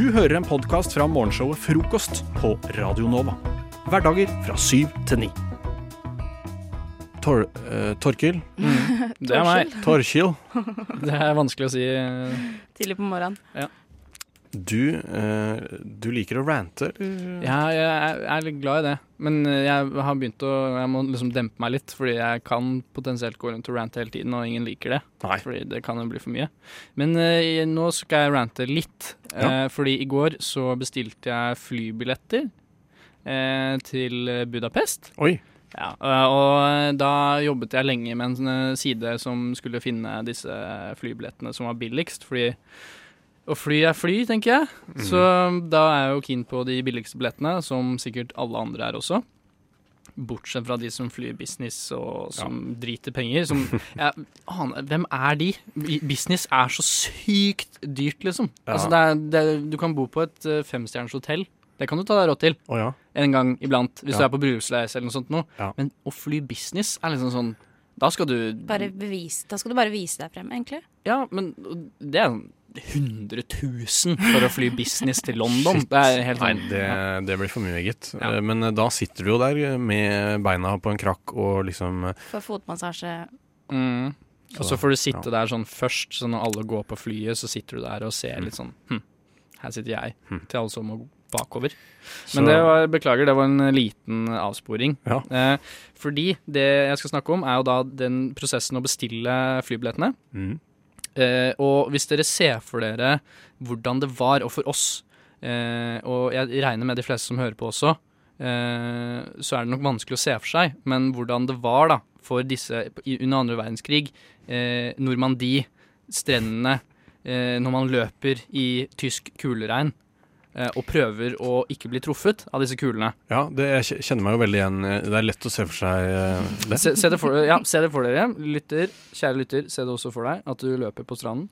Du hører en podkast fra morgenshowet Frokost på Radio Nova. Hverdager fra syv til ni. Tor, uh, Torkil? Det er meg. Torkil? Det er vanskelig å si. Tidlig på morgenen. Du, eh, du liker å rante. Ja, jeg er- litt glad i det. Men jeg har begynt å Jeg må liksom dempe meg litt, fordi jeg kan potensielt gå rundt og rante hele tiden, og ingen liker det. Nei. Fordi det kan jo bli for mye. Men eh, nå skal jeg rante litt. Ja. Eh, fordi i går så bestilte jeg flybilletter eh, til Budapest. Oi. Ja, eh, og da jobbet jeg lenge med en eh, side som skulle finne disse flybillettene som var billigst, fordi å fly er fly, tenker jeg. Så da er jeg jo keen på de billigste billettene, som sikkert alle andre er også. Bortsett fra de som flyr business og som driter penger. Som, jeg aner, hvem er de? Business er så sykt dyrt, liksom. Ja. Altså, det er, det, er- du kan bo på et eh, femstjerners hotell. Det kan du ta deg råd til oh, ja. en gang iblant, hvis Ja. du er på bryllupsreise eller noe sånt noe. Ja. Men å fly business er liksom sånn Da skal du Bare bevise, da skal du bare vise deg frem, egentlig. Ja, men det er sånn 100 000 for å fly business til London. Det er helt Nei, sånn det, det blir for mye, gitt. Ja. Eh, Men eh, da sitter du jo der med beina på en krakk og liksom eh, For fotmassasje. mm. Og Så, så får du sitte ja. der sånn først, så når alle går på flyet, så sitter du der og ser litt sånn hm, her sitter jeg, Hm. til alle som må bakover. så- Men det var, beklager, det var en liten avsporing. Ja. Eh, fordi det jeg skal snakke om, er jo da den prosessen å bestille flybillettene. mm. Eh, og hvis dere ser for dere hvordan det var, og for oss, eh, og jeg regner med de fleste som hører på også, eh, så er det nok vanskelig å se for seg, men hvordan det var da for disse under andre verdenskrig, eh, Normandie, strendene, eh, når man løper i tysk kuleregn og prøver å ikke bli truffet av disse kulene. Ja, det, jeg kjenner meg jo veldig igjen. eh, Det er lett å se for seg eh, det. Se, se, det for, ja, se det for dere. Lytter, kjære lytter, se det også for deg. At du løper på stranden.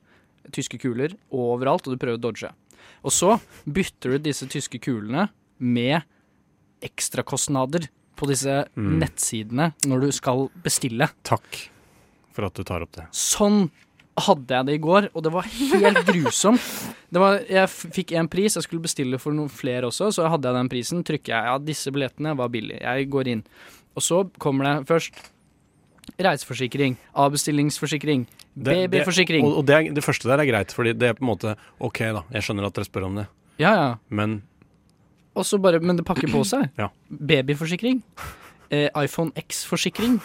Tyske kuler overalt, og du prøver å dodge. Og så bytter du disse tyske kulene med ekstrakostnader på disse Mm. nettsidene når du skal bestille. Takk for at du tar opp det. Sånn hadde jeg det i går, og det var helt grusomt. Det var, jeg f- fikk en pris, jeg skulle bestille for noen flere også, så hadde jeg den prisen. Trykker jeg ja, disse billettene var billige. Jeg går inn. Og så kommer det først reiseforsikring, avbestillingsforsikring, babyforsikring. Og, og det, er, det første der er greit, fordi det er på en måte OK, da. Jeg skjønner at dere spør om det, Ja, ja. men Og så bare, men det pakker på seg. Ja. Babyforsikring. Eh, iPhone X-forsikring.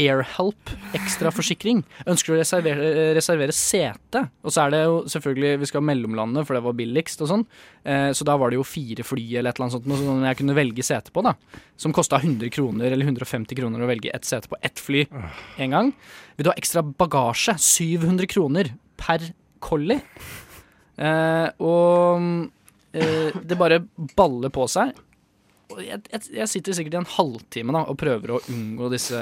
Airhelp ekstraforsikring. Ønsker du å reservere, reservere sete? Og så er det jo selvfølgelig Vi skal mellomlande, for det var billigst og sånn. Eh, så da var det jo fire fly eller et eller annet sånt som jeg kunne velge sete på, da. Som kosta 100 kroner eller 150 kroner å velge ett sete på ett fly en gang. Vil du ha ekstra bagasje? 700 kroner per collie. Eh, og eh, det bare baller på seg. Jeg, jeg sitter sikkert i en halvtime da, og prøver å unngå disse,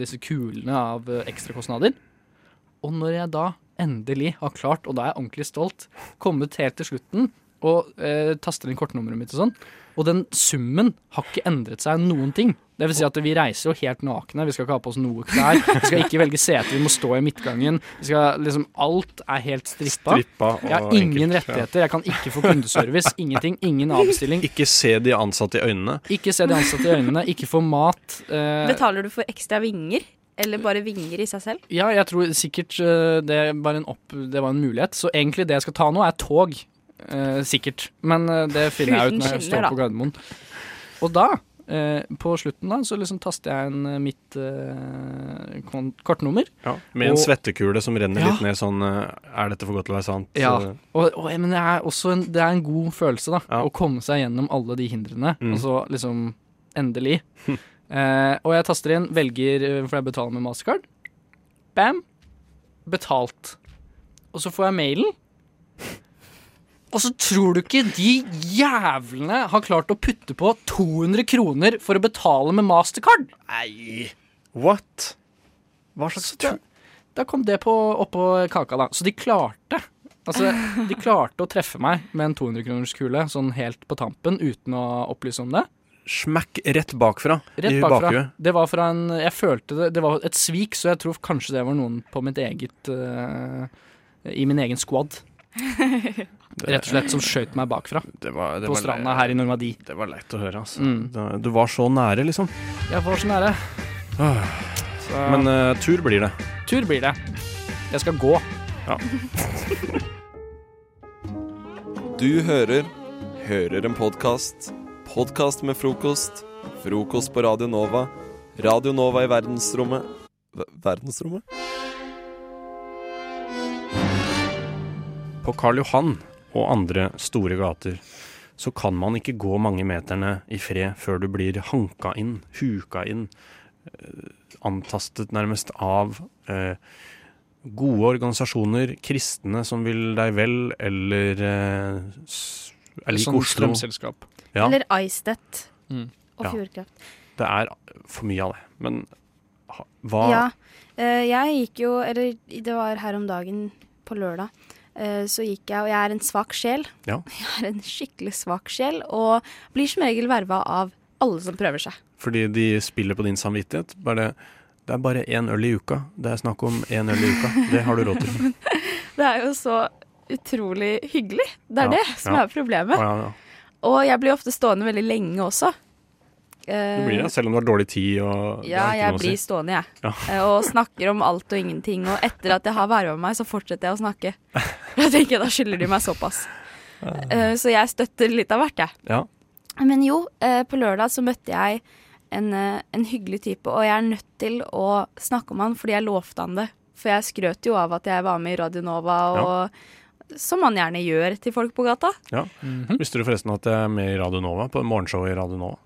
disse kulene av eh, ekstrakostnader. Og når jeg da endelig har klart, og da er jeg ordentlig stolt, kommet helt til slutten og eh, taster inn kortnummeret mitt og sånn, og den summen har ikke endret seg noen ting. Det vil si at vi reiser jo helt nakne, vi skal ikke ha på oss noe klær. Vi skal ikke velge sete, vi må stå i midtgangen. Vi skal, liksom, alt er helt strippa. strippa og Jeg har ingen enkelt, rettigheter, jeg kan ikke få kundeservice, ingenting. Ingen avbestilling. Ikke se de ansatte i øynene. Ikke se de ansatte i øynene, ikke få mat. eh, Betaler du for ekstra vinger? Eller bare vinger i seg selv? ja, jeg tror sikkert eh, det var, en opp, det var en mulighet. Så egentlig det jeg skal ta nå, er tog. Eh, sikkert. Men eh, det finner jeg ut når jeg står på Gardermoen. Og da, eh, på slutten da, så liksom taster jeg inn eh, mitt eh, kortnummer. Ja, med en Og- svettekule som renner Ja. litt ned sånn eh, Er dette for godt til å være sant? Ja. Og, og, men det er også en, det er en god følelse, da. Ja. Å komme seg gjennom alle de hindrene. Mm. Og så liksom Endelig. eh, og jeg taster inn, velger eh, For jeg betaler med Mastercard. Bam. Betalt. Og så får jeg mailen. Og så tror du ikke de jævlene har klart å putte på 200 kroner for å betale med Mastercard? Nei, what? Hva slags da, da kom det på, oppå kaka, da. Så de klarte. Altså, de klarte å treffe meg med en 200-kronerskule sånn helt på tampen uten å opplyse om det. Smekk rett bakfra Rett i bakfra. bakhuet. Det var fra en Jeg følte det Det var et svik, så jeg tror kanskje det var noen på mitt eget uh, I min egen squad. Rett og slett som skjøt meg bakfra Det var, det på stranda her i Normandie. Det var leit å høre, altså. Mm. Det- Du var så nære, liksom. Jeg var så nære. Ah. Så Men uh, tur blir det. tur blir det. Jeg skal gå. Du hører Hører en podkast. Podkast med frokost. Frokost på Radio Nova. Radio Nova i verdensrommet V Verdensrommet? På Karl Johan og andre store gater så kan man ikke gå mange meterne i fred før du blir hanka inn, huka inn, eh, antastet nærmest av eh, gode organisasjoner, kristne som vil deg vel, eller eh, er lik Sånn Oslo. strømselskap. Ja, Eller Icedet Mm. og Ja. Fjordkraft. det er for mye av det. Men hva Ja. eh, jeg gikk jo Eller det var her om dagen, på lørdag. Eh, så gikk jeg, og jeg er en svak sjel. Ja. Jeg er en skikkelig svak sjel, og blir som regel verva av alle som prøver seg. Fordi de spiller på din samvittighet. Bare, det er bare én øl i uka. Det er snakk om én øl i uka. Det har du råd til. Det er jo så utrolig hyggelig. Det er Ja, det som ja. er problemet. Ja, ja. Og jeg blir ofte stående veldig lenge også. Du blir det, selv om du har dårlig tid og Ja, jeg blir si. stående, jeg. Ja. Eh, Og snakker om alt og ingenting. Og etter at jeg har verva meg, så fortsetter jeg å snakke. Da tenker jeg, da skylder de meg såpass. Eh, Så jeg støtter litt av hvert, jeg. Ja. Men jo, eh, på lørdag så møtte jeg en, eh, en hyggelig type, og jeg er nødt til å snakke om han fordi jeg lovte han det. For jeg skrøt jo av at jeg var med i Radio Nova, og som man gjerne gjør til folk på gata. Mhm. Visste du forresten at jeg er med i Radio Nova, på morgenshowet i Radio Nova?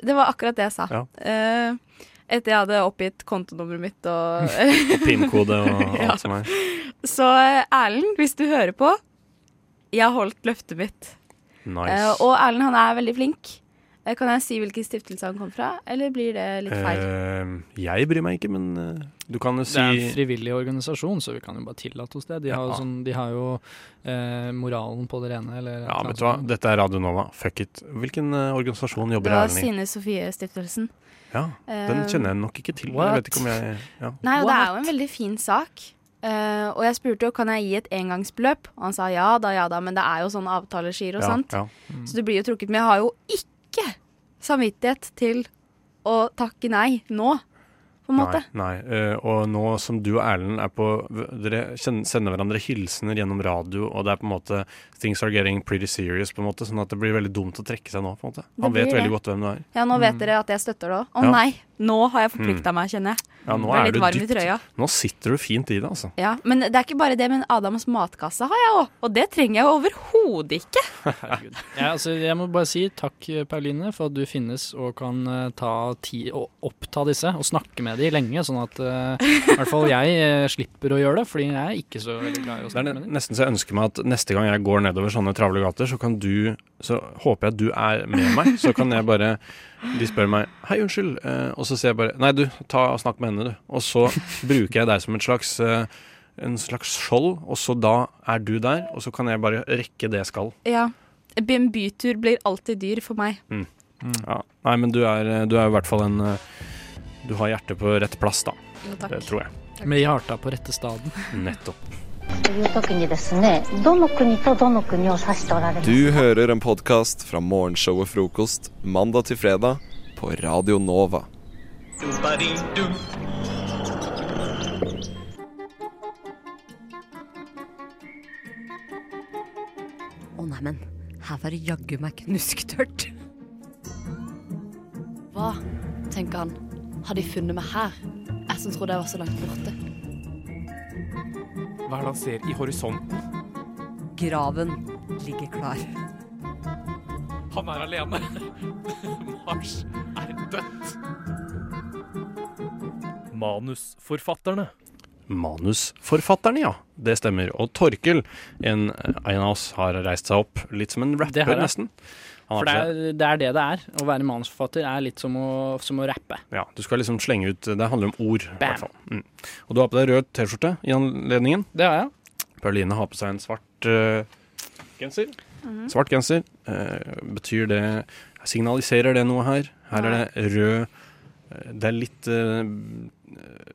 Det var akkurat det jeg sa. Ja. Uh, etter jeg hadde oppgitt kontonummeret mitt og PIN-kode og alt Ja. som er. Så eh, Erlend, hvis du hører på, jeg har holdt løftet mitt. Nice. Uh, og Erlend han er veldig flink. Eh, kan jeg si hvilken stiftelse han kom fra, eller blir det litt feil? Uh, jeg bryr meg ikke, men uh, du kan jo Det er en frivillig organisasjon, så vi kan jo bare tillate oss det. De har jo, Ja. sånn, de har jo uh, moralen på det rene, eller Ja, vet du hva, dette er Radio Nova. Fuck it. Hvilken organisasjon jobber jobber i? Det var Sine Sofie-stiftelsen. Ja, den kjenner jeg nok ikke til. what? Jeg vet ikke om jeg ja. Nei, og det er jo en veldig fin sak. Uh, og jeg spurte jo kan jeg gi et engangsbeløp, og han sa ja da, ja da, men det er jo sånne avtaleskier og ja, sånt. ja. Mm. Så det blir jo trukket. med. jeg har jo ikke samvittighet til å takke nei nå, på en måte. Nei, nei. Uh, og nå som du og Erlend er på Dere sender hverandre hilsener gjennom radio, og det er på en måte Things are getting pretty serious, på en måte, sånn at det blir veldig dumt å trekke seg nå. på en måte. Han vet blir veldig det. godt hvem du er. Ja, nå vet dere at jeg støtter det òg. Å Ja. nei, nå har jeg forplikta meg, kjenner jeg. Ja, nå er er du dypt. Nå sitter du fint i det, altså. Ja, Men det er ikke bare det, men Adams matkasse har jeg òg. Og det trenger jeg overhodet ikke. Ja, altså, jeg må bare si takk, Pauline, for at du finnes og kan eh, ta tid og oppta disse og snakke med de lenge, sånn at uh, i hvert fall jeg eh, slipper å gjøre det, fordi jeg er ikke så veldig glad i å Det er snakke med dem. nesten så jeg ønsker meg at neste gang jeg går nedover sånne travle gater, så kan du Så håper jeg at du er med meg. Så kan jeg bare De spør meg 'Hei, unnskyld', eh, og så sier jeg bare 'Nei, du, ta og snakk med henne, du'. Og så bruker jeg deg som et slags eh, en slags skjold, og så da er du der, og så kan jeg bare rekke det jeg skal. Ja. En bytur blir alltid dyr for meg. Ja. Nei, men du er, du er i hvert fall en eh, Du har hjertet på rett plass, da. Jo, takk. Det tror jeg. Med hjarta på rette staden. Nettopp. Du hører en podcast fra morgenshow og frokost mandag til fredag på Radio Nova. Å oh, neimen, her var det jaggu meg knusktørt. Hva, tenker han, har de funnet meg her? Jeg som trodde jeg var så langt borte. Hva er det han ser i horisonten? Graven ligger klar. Han er alene. Mars er dødt. Manusforfatterne. Manusforfatterne, ja. Det stemmer. Og Torkel, en, en av oss, har reist seg opp litt som en rapper, nesten. For det er, det er det det er. Å være manusforfatter er litt som å, som å rappe. Ja, du skal liksom slenge ut Det handler om ord, i hvert fall. Mm. Og du har på deg rød T-skjorte i anledningen. Det har jeg. Pauline har på seg en svart uh, genser. Svart genser. Uh, betyr det Signaliserer det noe her? Her er det rød det er litt uh,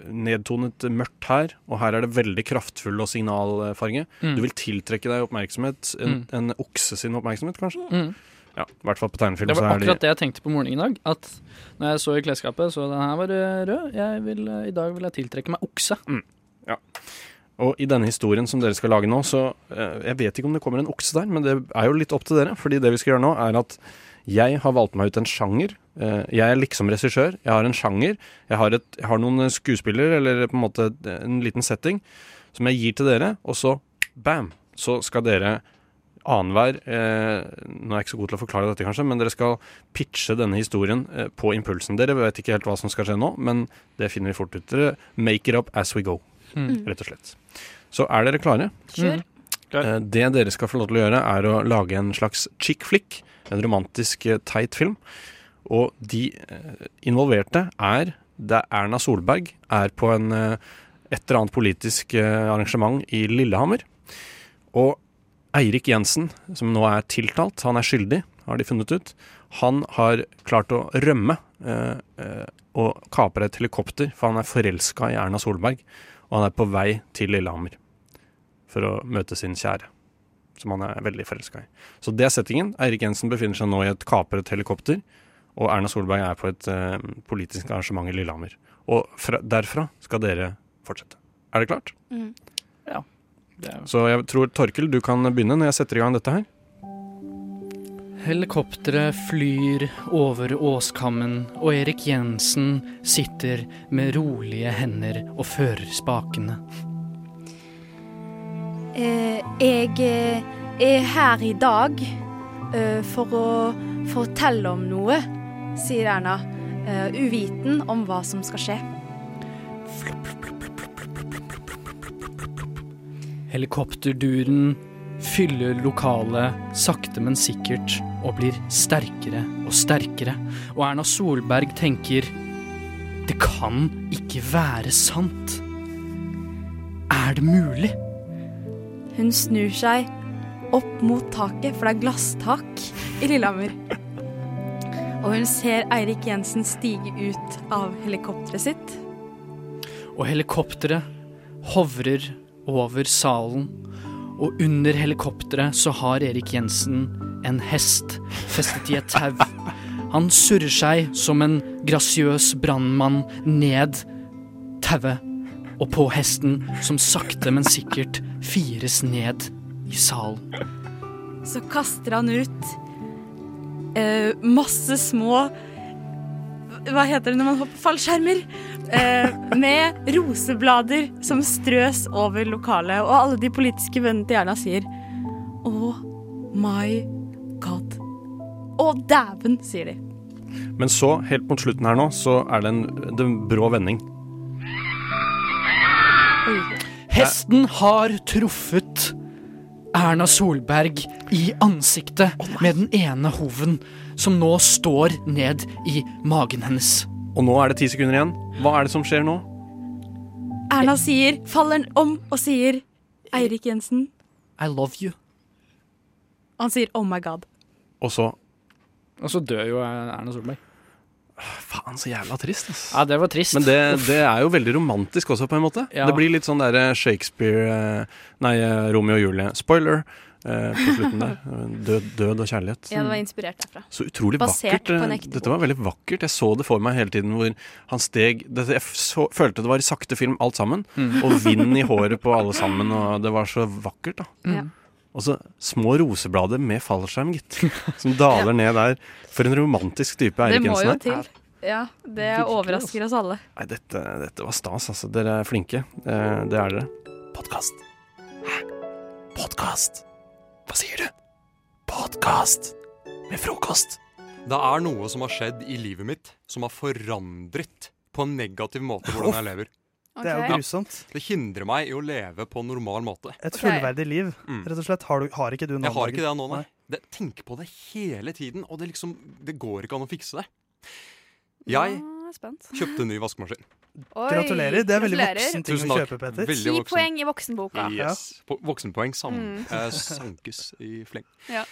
nedtonet mørkt her, og her er det veldig kraftfull og signalfarge. Mm. Du vil tiltrekke deg oppmerksomhet. En, Mm. en okse sin oppmerksomhet, kanskje? Mm. Ja, I hvert fall på tegnefilm. Det var akkurat de det jeg tenkte på morgenen i dag. At når jeg så i klesskapet, så den her var eh, rød. Jeg vil, eh, I dag vil jeg tiltrekke meg okse. Og i denne historien som dere skal lage nå, så eh, Jeg vet ikke om det kommer en okse der, men det er jo litt opp til dere. Fordi det vi skal gjøre nå, er at jeg har valgt meg ut en sjanger. Jeg er liksom regissør. Jeg har en sjanger. Jeg har, et, jeg har noen skuespiller, eller på en måte en liten setting, som jeg gir til dere, og så bam! Så skal dere annenhver eh, Nå er jeg ikke så god til å forklare dette, kanskje, men dere skal pitche denne historien eh, på impulsen. Dere vet ikke helt hva som skal skje nå, men det finner vi fort ut. Dere make it up as we go Mm. rett og slett. Så er dere klare? Kjør. Klar. Eh, Det dere skal få lov til å gjøre, er å lage en slags chick flick. En romantisk, eh, teit film. Og de eh, involverte er Det er Erna Solberg er på en, eh, et eller annet politisk arrangement i Lillehammer. Og Eirik Jensen, som nå er tiltalt, han er skyldig, har de funnet ut. Han har klart å rømme eh, eh, og kapre et helikopter, for han er forelska i Erna Solberg. Og han er på vei til Lillehammer for å møte sin kjære, som han er veldig forelska i. Så det er settingen. Eirik Jensen befinner seg nå i et kapret helikopter, og Erna Solberg er på et eh, politisk arrangement i Lillehammer. Og fra, derfra skal dere fortsette. Er det klart? Mm. Det er- Så jeg tror Torkel, du kan begynne når jeg setter i gang dette her. Helikopteret flyr over åskammen, og Erik Jensen sitter med rolige hender og fører spakene. Eh, jeg eh, er her i dag eh, for å fortelle om noe, sier Erna, eh, uviten om hva som skal skje. Helikopterduren fyller lokalet sakte, men sikkert og blir sterkere og sterkere. Og Erna Solberg tenker Det kan ikke være sant. Er det mulig? Hun snur seg opp mot taket, for det er glasstak i Lillehammer. Og hun ser Eirik Jensen stige ut av helikopteret sitt. Og helikopteret hovrer over salen. Og under helikopteret så har Erik Jensen en hest festet i et tau. Han surrer seg som en grasiøs brannmann ned tauet og på hesten, som sakte, men sikkert fires ned i salen. Så kaster han ut eh, masse små Hva heter det når man hopper fallskjermer? Eh, med roseblader som strøs over lokalet. Og alle de politiske vennene til Erna sier Oh my god. Å, dæven, sier de. Men så, helt mot slutten her nå, så er det en, det er en brå vending. Oi. Hesten har truffet Erna Solberg i ansiktet med den ene hoven, som nå står ned i magen hennes. Og nå er det ti sekunder igjen. Hva er det som skjer nå? Erna sier, faller om og sier Eirik Jensen. I love you. Han sier oh my god. Og så Og så dør jo Erna Solberg. Faen, så jævla trist, ass. Ja, det var trist. Men det, det er jo veldig romantisk også, på en måte. Ja. Det blir litt sånn derre Shakespeare eh, Nei, eh, Romeo og Julie. Spoiler eh, på slutten der. Død, død og kjærlighet. Ja, det var inspirert derfra. Så utrolig Basert vakkert. på en eh, ekte Dette var veldig vakkert. Jeg så det for meg hele tiden hvor han steg dette, Jeg så, følte det var i sakte film alt sammen. Mm. Og vind i håret på alle sammen, og det var så vakkert, da. Ja. Og så små roseblader med fallskjerm, gitt. Som daler ned der. For en romantisk type Det Eirik må Jensen jo er. til. Ja, det Virkelig, overrasker oss alle. Nei, dette, dette var stas, altså. Dere er flinke. Eh, det er dere. Podkast. Hæ? Podkast? Hva sier du? Podkast med frokost. Det er noe som har skjedd i livet mitt som har forandret på en negativ måte hvordan jeg lever. Det er jo grusomt. grusomt. Det hindrer meg i å leve på en normal måte. Et fullverdig liv, Mm. rett og slett. Har, du, har ikke du nå? Jeg har ikke det nå, nei. Det, tenk på det hele tiden, og det liksom Det går ikke an å fikse det. Jeg Nå er spent. kjøpte en ny vaskemaskin. Oi, Gratulerer. Det er veldig voksen ting å kjøpe, Peter. Ti poeng i voksenboka. Yes. Po- Voksenpoeng sam Mm. eh, sankes i fleng. Ja.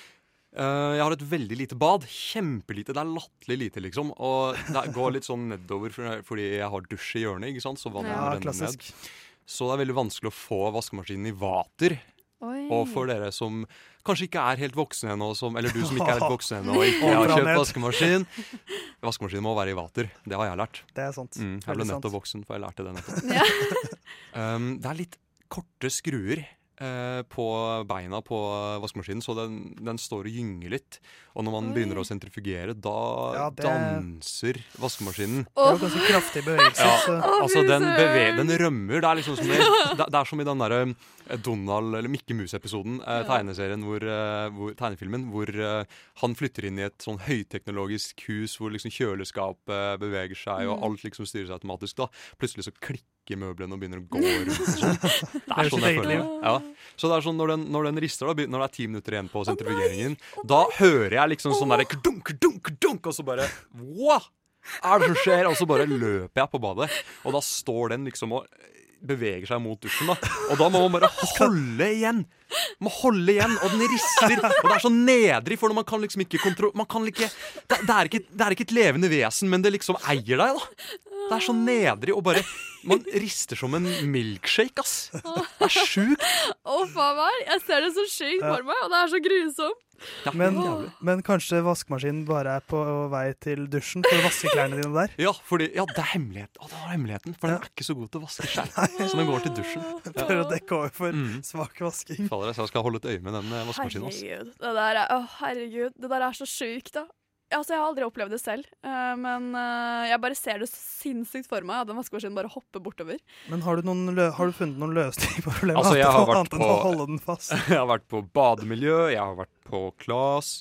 Uh, jeg har et veldig lite bad. Kjempelite. Det er latterlig lite, liksom. Og det går litt sånn nedover fordi jeg har dusj i hjørnet, ikke sant? så vannet Ja, renner ned. Så det er veldig vanskelig å få vaskemaskinen i vater. Oi. Og for dere som kanskje ikke er helt voksne ennå, eller du som ikke er helt voksen ennå og ikke har kjøpt vaskemaskin Vaskemaskinen må være i vater. Det har jeg lært. Det er sant. Mm, jeg ble nettopp voksen, for jeg lærte det nettopp. Ja. Um, det er litt korte skruer eh, på beina på vaskemaskinen, så den, den står og gynger litt. Og når man Oi. begynner å sentrifugere, da Ja, det- danser vaskemaskinen. Det er ganske kraftig bevegelse. Ja, så- altså den, beve den rømmer. Det er liksom som i, det, det er som i den derre eh, Donald eller Mikke Mus-episoden, eh, tegneserien hvor, eh, hvor, tegnefilmen, hvor eh, han flytter inn i et sånn høyteknologisk hus hvor liksom kjøleskapet beveger seg, og Mm. alt liksom styrer seg automatisk. da. Plutselig så klikker møblene og begynner å gå rundt sånn. Det er sånn jeg føler. Ja. Så det er sånn når den, når den rister, da, når det er ti minutter igjen på sentrifugeringen, da hører jeg liksom sånn derre kdunk, kdunk, kdunk, og så bare wow! er det som skjer? Og så bare løper jeg på badet, og da står den liksom og beveger seg mot dusjen. da Og da må man bare holde igjen. Man Må holde igjen, og den rister. Og det er så nedrig, for man kan liksom ikke kontro... Kan ikke det, det, er ikke det er ikke et levende vesen, men det liksom eier deg, da. Det er så nedrig og bare Man rister som en milkshake, ass. Det er sjukt. Å, faen meg. Jeg ser det så sjukt for meg, og det er så grusomt. Ja, Men, men kanskje vaskemaskinen bare er på vei til dusjen for å vaske klærne dine der? Ja, fordi, ja, det er hemmelighet. Å, det var hemmeligheten. For den er ikke så god til å vaske sjøl. Så den går til dusjen. For å dekke over for Mm. svak vasking. Fader, jeg skal holde et øye med den eh, vaskemaskinen. Herregud. Det der er, å, herregud. Det der er så sjukt, da. Altså, Jeg har aldri opplevd det selv, uh, men uh, jeg bare ser det så sinnssykt for meg at den vaskemaskin bare hopper bortover. Men har du, noen lø har du funnet noen løsning på problemet? Altså, jeg har vært på- holde den fast? Jeg har vært på bademiljø, jeg har vært på Klas.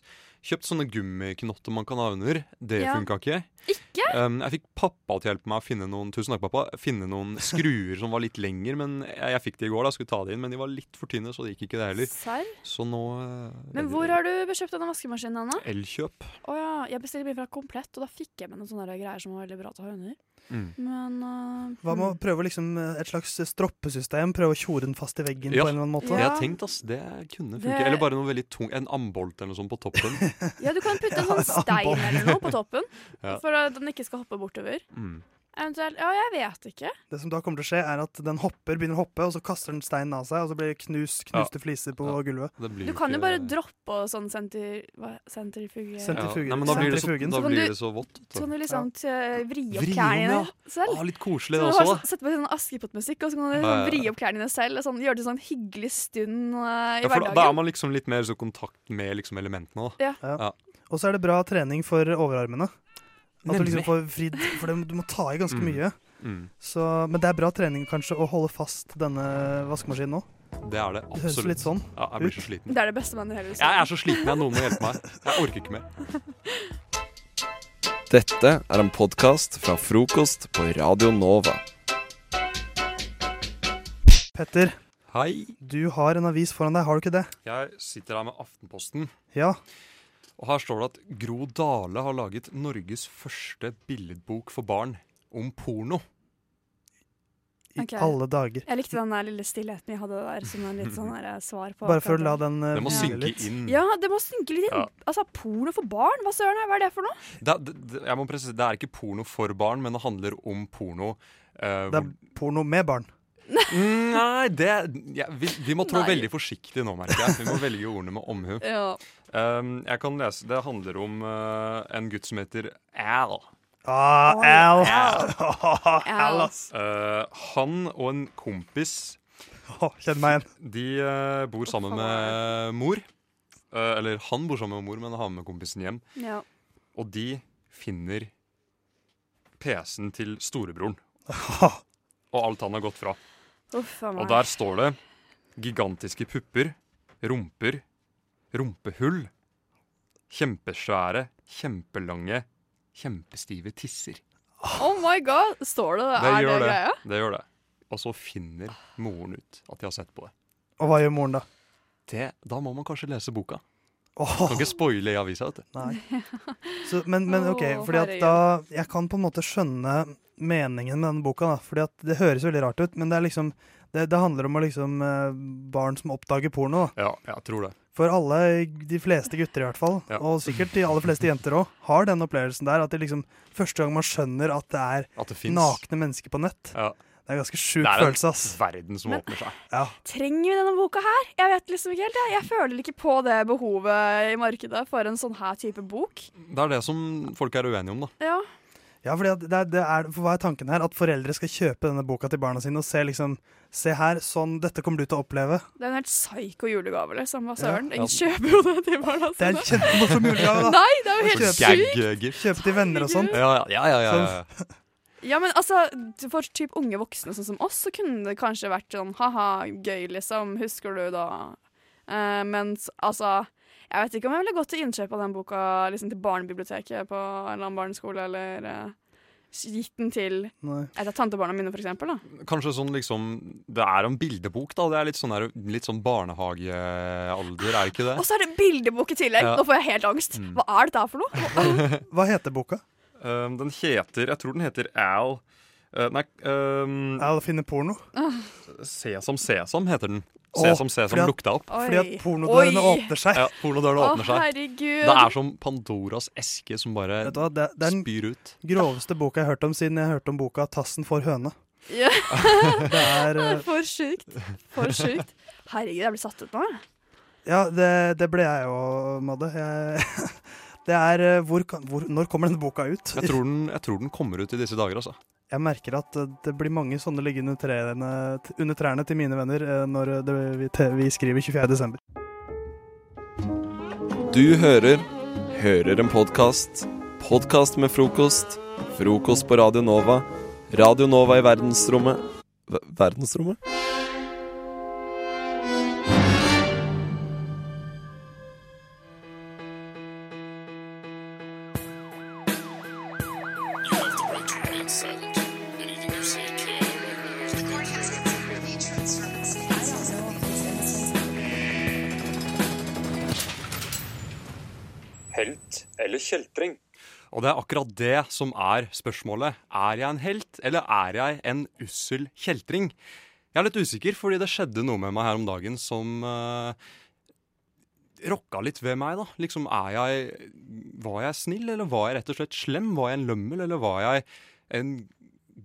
Kjøpt sånne gummiknotter man kan ha under. Det Ja. funka ikke. Ikke? Um, jeg fikk pappa til å hjelpe meg å finne noen Tusen takk, pappa. Finne noen skruer som var litt lenger. Men jeg, jeg fikk de i går, da, skulle ta de inn, men de var litt for tynne, så det gikk ikke det heller. Serr? Så nå Uh, Men hvor har du kjøpt denne vaskemaskinen, Anna? Elkjøp. Å ja, jeg bestilte min fra Komplett, og da fikk jeg med noen sånne greier som var veldig bra til å ha under. Mm. Men uh, Hva med å prøve liksom et slags stroppesystem? Prøve å tjore den fast i veggen Ja. på en eller annen måte? Jeg har tenkt, ass. Det kunne funke. Det- Eller bare noe veldig tung En ambolt eller noe sånt på toppen. Ja, du kan putte en sånn stein eller noe på toppen, Ja. for at den ikke skal hoppe bortover. Mm. Eventuelt Ja, jeg vet ikke. Det som da kommer til å skje, er at den hopper, begynner å hoppe, og så kaster den steinen av seg, og så blir det knust, knuste fliser på Ja. gulvet. Det blir Du kan jo bare droppe og sånn senter, Hva? Sentrifuge... Sent- ja. Sentrifugen. Nei, men da blir det så, Sentrifugen. da Så blir du- det så vått. vet Så kan du. liksom vri opp Vri klærne dine selv. Ah, litt koselig, Så det også, Sette på sånn Askepott-musikk, og så kan du Ja, sånn, ja, ja. vri opp klærne dine selv. Og sånn, gjøre det sånn hyggelig stund uh, i Ja, for da, da er man liksom litt mer i så kontakt med liksom elementene. Da. Og så er det bra trening for overarmene. At du liksom får fridd, for det, du må ta i ganske Mm. mye. Mm. Så, men det er bra trening kanskje å holde fast denne vaskemaskinen nå. Det er det absolutt. Det høres litt sånn Ja, jeg blir så sliten. Det er det beste man gjør. Jeg er så sliten, jeg. Noen må hjelpe meg. Jeg orker ikke mer. Dette er en podkast fra frokost på Radio Nova. Petter, Hei. du har en avis foran deg, har du ikke det? Jeg sitter her med Aftenposten, Ja. Og her står det at Gro Dale har laget Norges første billedbok for barn om porno. I okay. alle dager. Jeg likte den der lille stillheten vi hadde der, som en litt sånn der svar på Bare for å la den uh, Det må synke litt. inn. Ja, det må synke litt inn. Ja. Altså, porno for barn? Hva søren er hva er det for noe? Det, er- det, det- jeg må presisere, det er ikke porno for barn, men det handler om porno. Uh, Det er porno med barn. Nei, det ja, vi, vi må trå Nei. veldig forsiktig nå, merker jeg. Vi må velge ordene med omhu. Ja. Um, jeg kan lese, Det handler om uh, en gutt som heter Al. Ah, oh, Al! Al. Al, Al. Uh, han og en kompis oh, Kjenn meg igjen. De uh, bor sammen med mor. Eh, eller han bor sammen med mor, men har med kompisen hjem. ja. Og de finner PC-en til storebroren. Og alt han har gått fra. Og der står det gigantiske pupper, rumper, rumpehull, kjempesvære, kjempelange, kjempestive tisser. Oh my god! Står det det? Det er det det. greia? Det gjør det. Og så finner moren ut at de har sett på det. Og hva gjør moren da? det da må man kanskje lese boka. Oh. Kan ikke spoile i avisa, vet du. nei. Så, men, men OK, fordi at da Jeg kan på en måte skjønne meningen med denne boka, da. Fordi at det høres veldig rart ut, men det er liksom det, det handler om å liksom eh, barn som oppdager porno. da. Ja, jeg tror det. For alle, de fleste gutter i hvert fall, Ja. og sikkert de aller fleste jenter òg, har den opplevelsen der at det liksom første gang man skjønner at det er At det nakne mennesker på nett. Ja. Det er en ganske sjuk følelse Det er en verden som Men- åpner seg. Ja. Trenger vi denne boka her? Jeg vet liksom ikke helt. Jeg, jeg føler ikke på det behovet i markedet for en sånn her type bok. Det er det som folk er uenige om, da. Ja. Ja, fordi at det er, det er, for Hva er tanken her? At foreldre skal kjøpe denne boka til barna sine og se liksom Se her, sånn, dette kommer du til å oppleve. Det er en helt psyko julegave, liksom. Hva Ja. søren? Ingen kjøper jo det til barna sine. Det er en kjempemorsom julegave, da. Nei, det er jo helt Kjøp- sykt! Kjøpe til venner og sånt. Ja, ja, ja. ja, ja, ja. Ja, men altså, for typ unge voksne sånn som oss, så kunne det kanskje vært sånn ha-ha, gøy, liksom. Husker du da? Eh, mens altså Jeg vet ikke om jeg ville gått til innkjøp av den boka liksom til barnebiblioteket på en eller annen barneskole, eller uh, gitt den til et av tantebarna mine, for eksempel. Da. Kanskje sånn liksom Det er en bildebok, da. Det er litt sånn, der, litt sånn barnehagealder, er det ikke det? Og så er det bildebok i tillegg! Ja. Nå får jeg helt angst. Mm. Hva er dette her for noe? Hva heter boka? Um, den heter Jeg tror den heter Al uh, Nei um, Al finner porno? Sesam Sesam heter den. Åh, Sesam Sesam som at- lukta opp. Fordi at pornodørene Oi. åpner seg. Ja, Pornodørene Å, åpner seg. herregud. Det er som Pandoras eske som bare Vet du hva, det, det er den spyr ut. groveste boka jeg har hørt om siden jeg hørte om boka 'Tassen for høne'. Ja. Det er eh, For sjukt. For sjukt. Herregud, jeg blir satt ut nå. jeg. Ja, det, det ble jeg jo, Madde. Jeg, det er eh, hvor, kan- hvor, Når kommer denne boka ut? Jeg tror, den, jeg tror den kommer ut i disse dager, altså. Jeg merker at det blir mange sånne liggende trærne, under trærne til mine venner eh, når det, vi, vi skriver 24. desember. Du hører Hører en podkast. Podkast med frokost. Frokost på Radio Nova. Radio Nova i verdensrommet Ver- Verdensrommet? Og det er akkurat det som er spørsmålet. Er jeg en helt, eller er jeg en ussel kjeltring? Jeg er litt usikker, fordi det skjedde noe med meg her om dagen som uh, rokka litt ved meg, da. Liksom, er jeg Var jeg snill, eller var jeg rett og slett slem? Var jeg en lømmel, eller var jeg en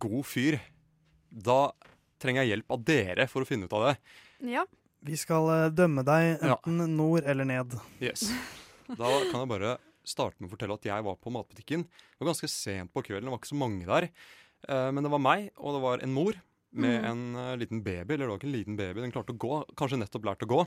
god fyr? Da trenger jeg hjelp av dere for å finne ut av det. Ja. Vi skal eh, dømme deg Ja. enten nord eller ned. Yes. Da kan jeg bare starte med å fortelle at jeg var på matbutikken. Det var ganske sent på kvelden, det var ikke så mange der. Eh, Men det var meg, og det var en mor med mm. en eh, liten baby. Eller det var ikke en liten baby, den klarte å gå. Kanskje nettopp lært å gå.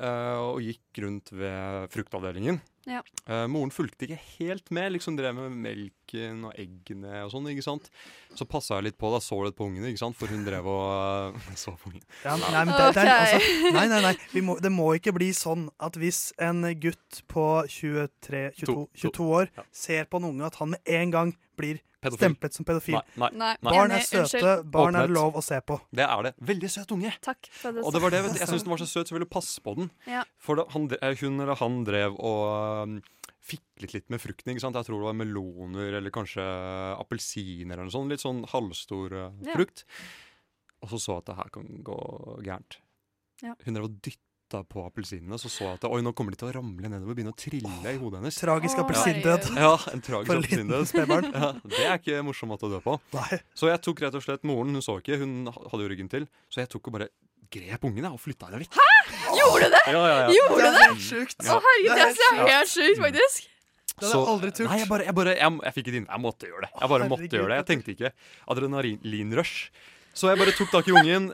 eh, Og gikk rundt ved fruktavdelingen. Ja. Uh, moren fulgte ikke helt med, liksom drev med melken og eggene og sånn. ikke sant? Så passa jeg litt på, da så litt på ungene, ikke sant? for hun drev og uh, så på ungene. Ja, nei, men det, det altså, nei, nei, nei. Vi må, det må ikke bli sånn at hvis en gutt på 23, 22, To- 22 år Ja. ser på en unge, at han med en gang blir Pedofil. stemplet som pedofil. Nei, nei, Nei. Barn er søte, unnskyld. barn er det lov å se på. Det er det. Veldig søt unge. Takk for det. Og det var det. Jeg syns den var så søt, så jeg ville passe på den. Ja. For da, han, hun eller han drev og fiklet litt med frukten. ikke sant? Jeg tror det var meloner eller kanskje appelsiner eller noe sånt. Litt sånn halvstor uh, Ja. frukt. Og så så jeg at det her kan gå gærent. Ja. Hun drev og dytta på appelsinene, så så jeg at oi, nå kommer de til å ramle nedover og begynne å trille i hodet hennes. Tragisk appelsindød. Ja, en tragisk appelsindød. spedbarn. Ja, det er ikke morsom måte å dø på. Nei. Så jeg tok rett og slett moren, hun så ikke, hun hadde jo ryggen til. Så jeg tok og bare grep ungen jeg, og flytta henne vekk. Gjorde du det? Ja, ja, ja. Gjorde det? helt sjukt. Å, herregud, det er helt sjukt, faktisk. Det hadde jeg aldri turt. Nei, jeg bare, jeg, bare jeg, jeg fikk et inn, jeg måtte gjøre det. Jeg bare måtte gjøre det. Jeg tenkte ikke adrenalinrush. Så jeg bare tok tak i ungen,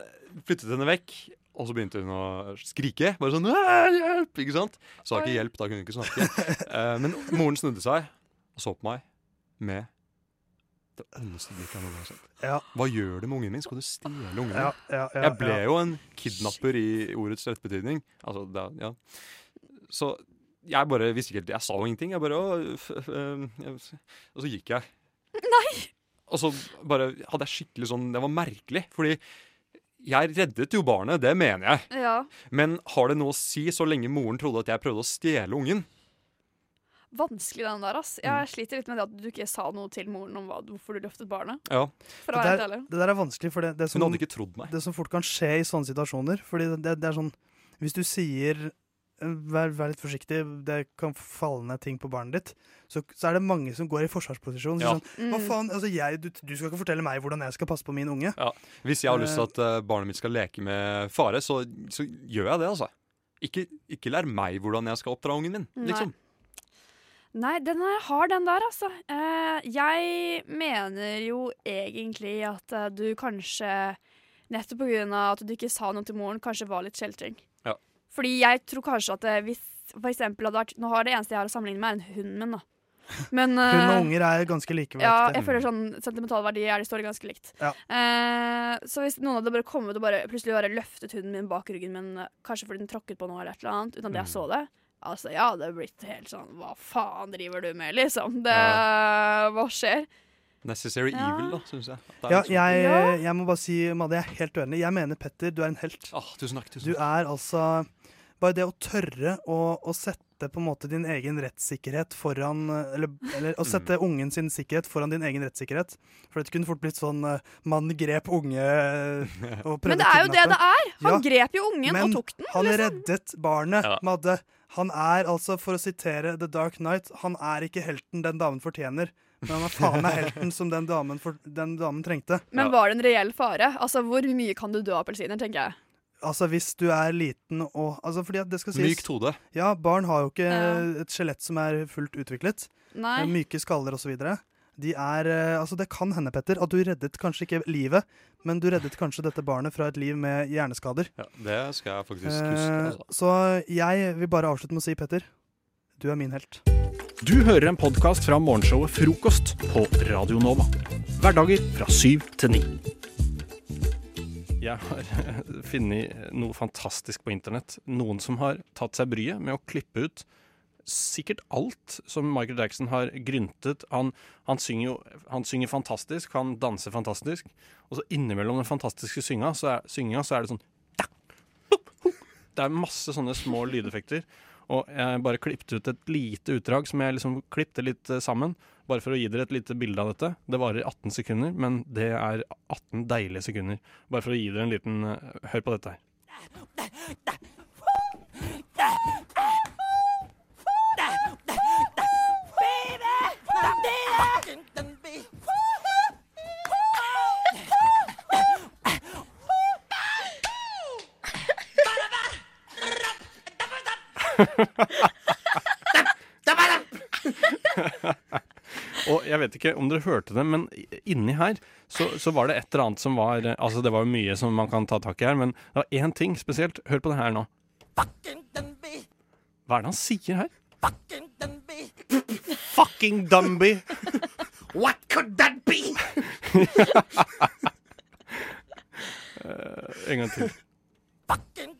flyttet henne vekk, og så begynte hun å skrike. Bare sånn hjelp! Ikke sant? Så har ikke hjelp, da kunne hun ikke snakke. Eh, men moren snudde seg og så på meg med det ondeste blikket jeg noen gang har sett. Ja, Hva gjør du med ungen min? Skal du stjele ungen min? ja, ja, ja, Jeg ble ja. jo en kidnapper i ordets rette betydning. Altså, det, ja. Så jeg bare visste ikke helt Jeg sa jo ingenting. Jeg bare «Å, f, f, Og så gikk jeg. Nei! Og så bare hadde jeg skikkelig sånn Det var merkelig, fordi jeg reddet jo barnet, det mener jeg. Ja. Men har det noe å si så lenge moren trodde at jeg prøvde å stjele ungen? Vanskelig den der, ass. Jeg sliter litt med det at du ikke sa noe til moren om hva, hvorfor du løftet barnet. Ja, For å Det der, helt det der er vanskelig, for det, det, Hun som, hadde ikke trodd meg. det som fort kan skje i sånne situasjoner Fordi det, det er sånn Hvis du sier eh, vær, vær litt forsiktig, det kan falle ned ting på barnet ditt. Så, så er det mange som går i forsvarsposisjon. Ja. Sånn, Hva Mm. faen, altså jeg, du, du skal ikke fortelle meg hvordan jeg skal passe på min unge. Ja. Hvis jeg har lyst til at eh, barnet mitt skal leke med fare, så, så gjør jeg det, altså. Ikke, ikke lær meg hvordan jeg skal oppdra ungen min, liksom. Nei, den er hard, den der, altså. Eh, jeg mener jo egentlig at eh, du kanskje Nettopp pga. at du ikke sa noe til moren, kanskje var litt kjeltring. Ja. Fordi jeg tror kanskje at eh, hvis for eksempel hadde vært Nå har det eneste jeg har å sammenligne med, er en hund min, da. Men Hund og unger er ganske like. ja, jeg føler sånn sentimental verdi er de står ganske likt. Ja. Eh, så hvis noen hadde bare kommet og bare plutselig bare løftet hunden min bak ryggen min, kanskje fordi den tråkket på noe eller et eller annet, uten at jeg Mm. så det Altså, jeg hadde blitt helt sånn Hva faen driver du med, liksom? Det, Hva skjer? Necessary Ja. evil, da, syns jeg. Er Ja, liksom- jeg, jeg må bare si, Madde, jeg er helt uenig. Jeg mener, Petter, du er en helt. Ah, tusen takk. Tusen Du er altså Bare det å tørre å, å sette på en måte din egen rettssikkerhet foran Eller, eller å sette Mm. ungen sin sikkerhet foran din egen rettssikkerhet. For det kunne fort blitt sånn man mann grep unge eh, og prøvde Men det er jo det det er! Han Ja, grep jo ungen men og tok den. Han liksom. reddet barnet, Ja. Madde. Han er altså, for å sitere The Dark Knight, han er ikke helten den damen fortjener. Men han er faen meg helten som den damen, for, den damen trengte. Men var det en reell fare? Altså, Hvor mye kan du dø av appelsiner, tenker jeg. Altså Hvis du er liten og altså fordi at det skal sies Mykt hode. Ja, barn har jo ikke Ja. et skjelett som er fullt utviklet. Nei. Myke skaller osv. De er eh, Altså, det kan hende, Petter, at du reddet kanskje ikke livet, men du reddet kanskje dette barnet fra et liv med hjerneskader. Ja, det skal jeg faktisk Eh, huske. Altså. så jeg vil bare avslutte med å si, Petter, du er min helt. Du hører en podkast fra morgenshowet Frokost på Radio Nova. Hverdager fra syv til ni. Jeg har funnet noe fantastisk på internett. Noen som har tatt seg bryet med å klippe ut sikkert alt som Michael Jackson har gryntet. Han, han, synger jo han synger fantastisk, han danser fantastisk. Og så innimellom den fantastiske synga, så er, synginga så er det sånn Det er masse sånne små lydeffekter. Og jeg bare klippet ut et lite utdrag som jeg liksom klippte litt eh, sammen. Bare for å gi dere et lite bilde av dette. Det varer 18 sekunder, men det er 18 deilige sekunder. Bare for å gi dere en liten eh, Hør på dette her. Og jeg vet ikke om dere hørte det, men inni her så, så var det et eller annet som var Altså, det var jo mye som man kan ta tak i her, men det var én ting spesielt. Hør på det her nå. Hva er det han sier her? Fucking Dumby! What could that be? Eh, en gang til. Fucking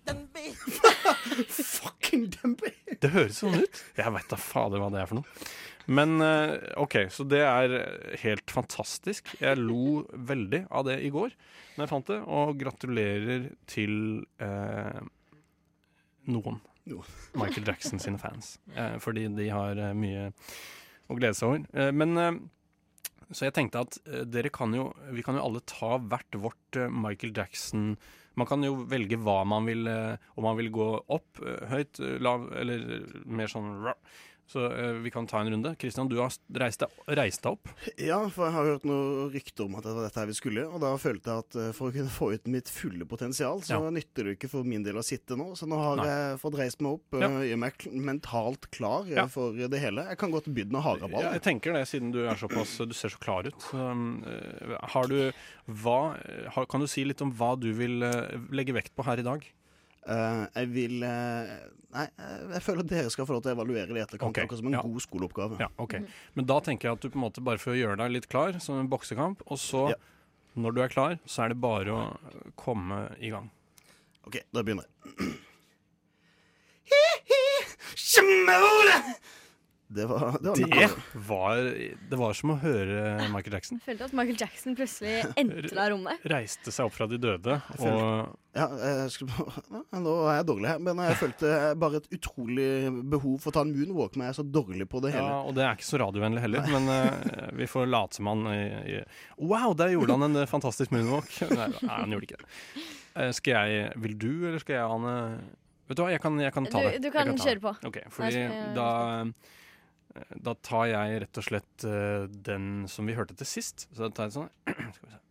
Dumby. Det høres sånn ut. Jeg veit da fader hva det er for noe. Men eh, OK, så det er helt fantastisk. Jeg lo veldig av det i går når jeg fant det, og gratulerer til eh, noen. Michael Jackson sine fans. Eh, fordi de har eh, mye å glede seg over. Eh, men eh, så jeg tenkte at dere kan jo Vi kan jo alle ta hvert vårt Michael Jackson Man kan jo velge hva man vil eh, Om man vil gå opp, eh, høyt, eh, lav eller mer sånn. Så eh, vi kan ta en runde. Kristian, du har reist deg, reist deg opp. Ja, for jeg har hørt noe rykter om at det var dette her vi skulle, og da følte jeg at eh, for å kunne få ut mitt fulle potensial, så Ja. nytter det ikke for min del å sitte nå. Så nå har Nei. jeg fått reist meg opp, Ja. uh, gjør meg mentalt klar eh, Ja. for det hele. Jeg kan godt begynne haraball. Ja, jeg tenker det, siden du er såpass Du ser så klar ut. Så, eh, har du hva Kan du si litt om hva du vil eh, legge vekt på her i dag? Eh, jeg vil uh, Nei, jeg, jeg føler at dere skal få lov til å evaluere det i etterkant, okay. akkurat som en ja. god skoleoppgave. Ja, ok. Men da tenker jeg at du på en måte bare får gjøre deg litt klar, som en boksekamp. Og så, Ja. når du er klar, så er det bare å komme i gang. OK, da begynner jeg. Det var, det var Det var, det var som å høre Michael Jackson. Jeg følte at Michael Jackson plutselig entra rommet. Reiste seg opp fra de døde. Jeg Og Ja, jeg skulle, ja, nå er jeg dårlig her, men jeg følte bare et utrolig behov for å ta en moonwalk, men jeg er så dårlig på det hele. Ja, og det er ikke så radiovennlig heller, men uh, vi får late som han i, i, Wow, der gjorde han en eh, fantastisk moonwalk. Nei, han gjorde ikke det. Uh, skal jeg Vil du, eller skal jeg, Anne? Vet du hva, jeg kan, jeg kan ta det. du du kan kan kjøre på. Ok, Nei, fordi da Da tar jeg rett og slett uh, den som vi hørte til sist. Så da tar jeg sånn Skal vi se.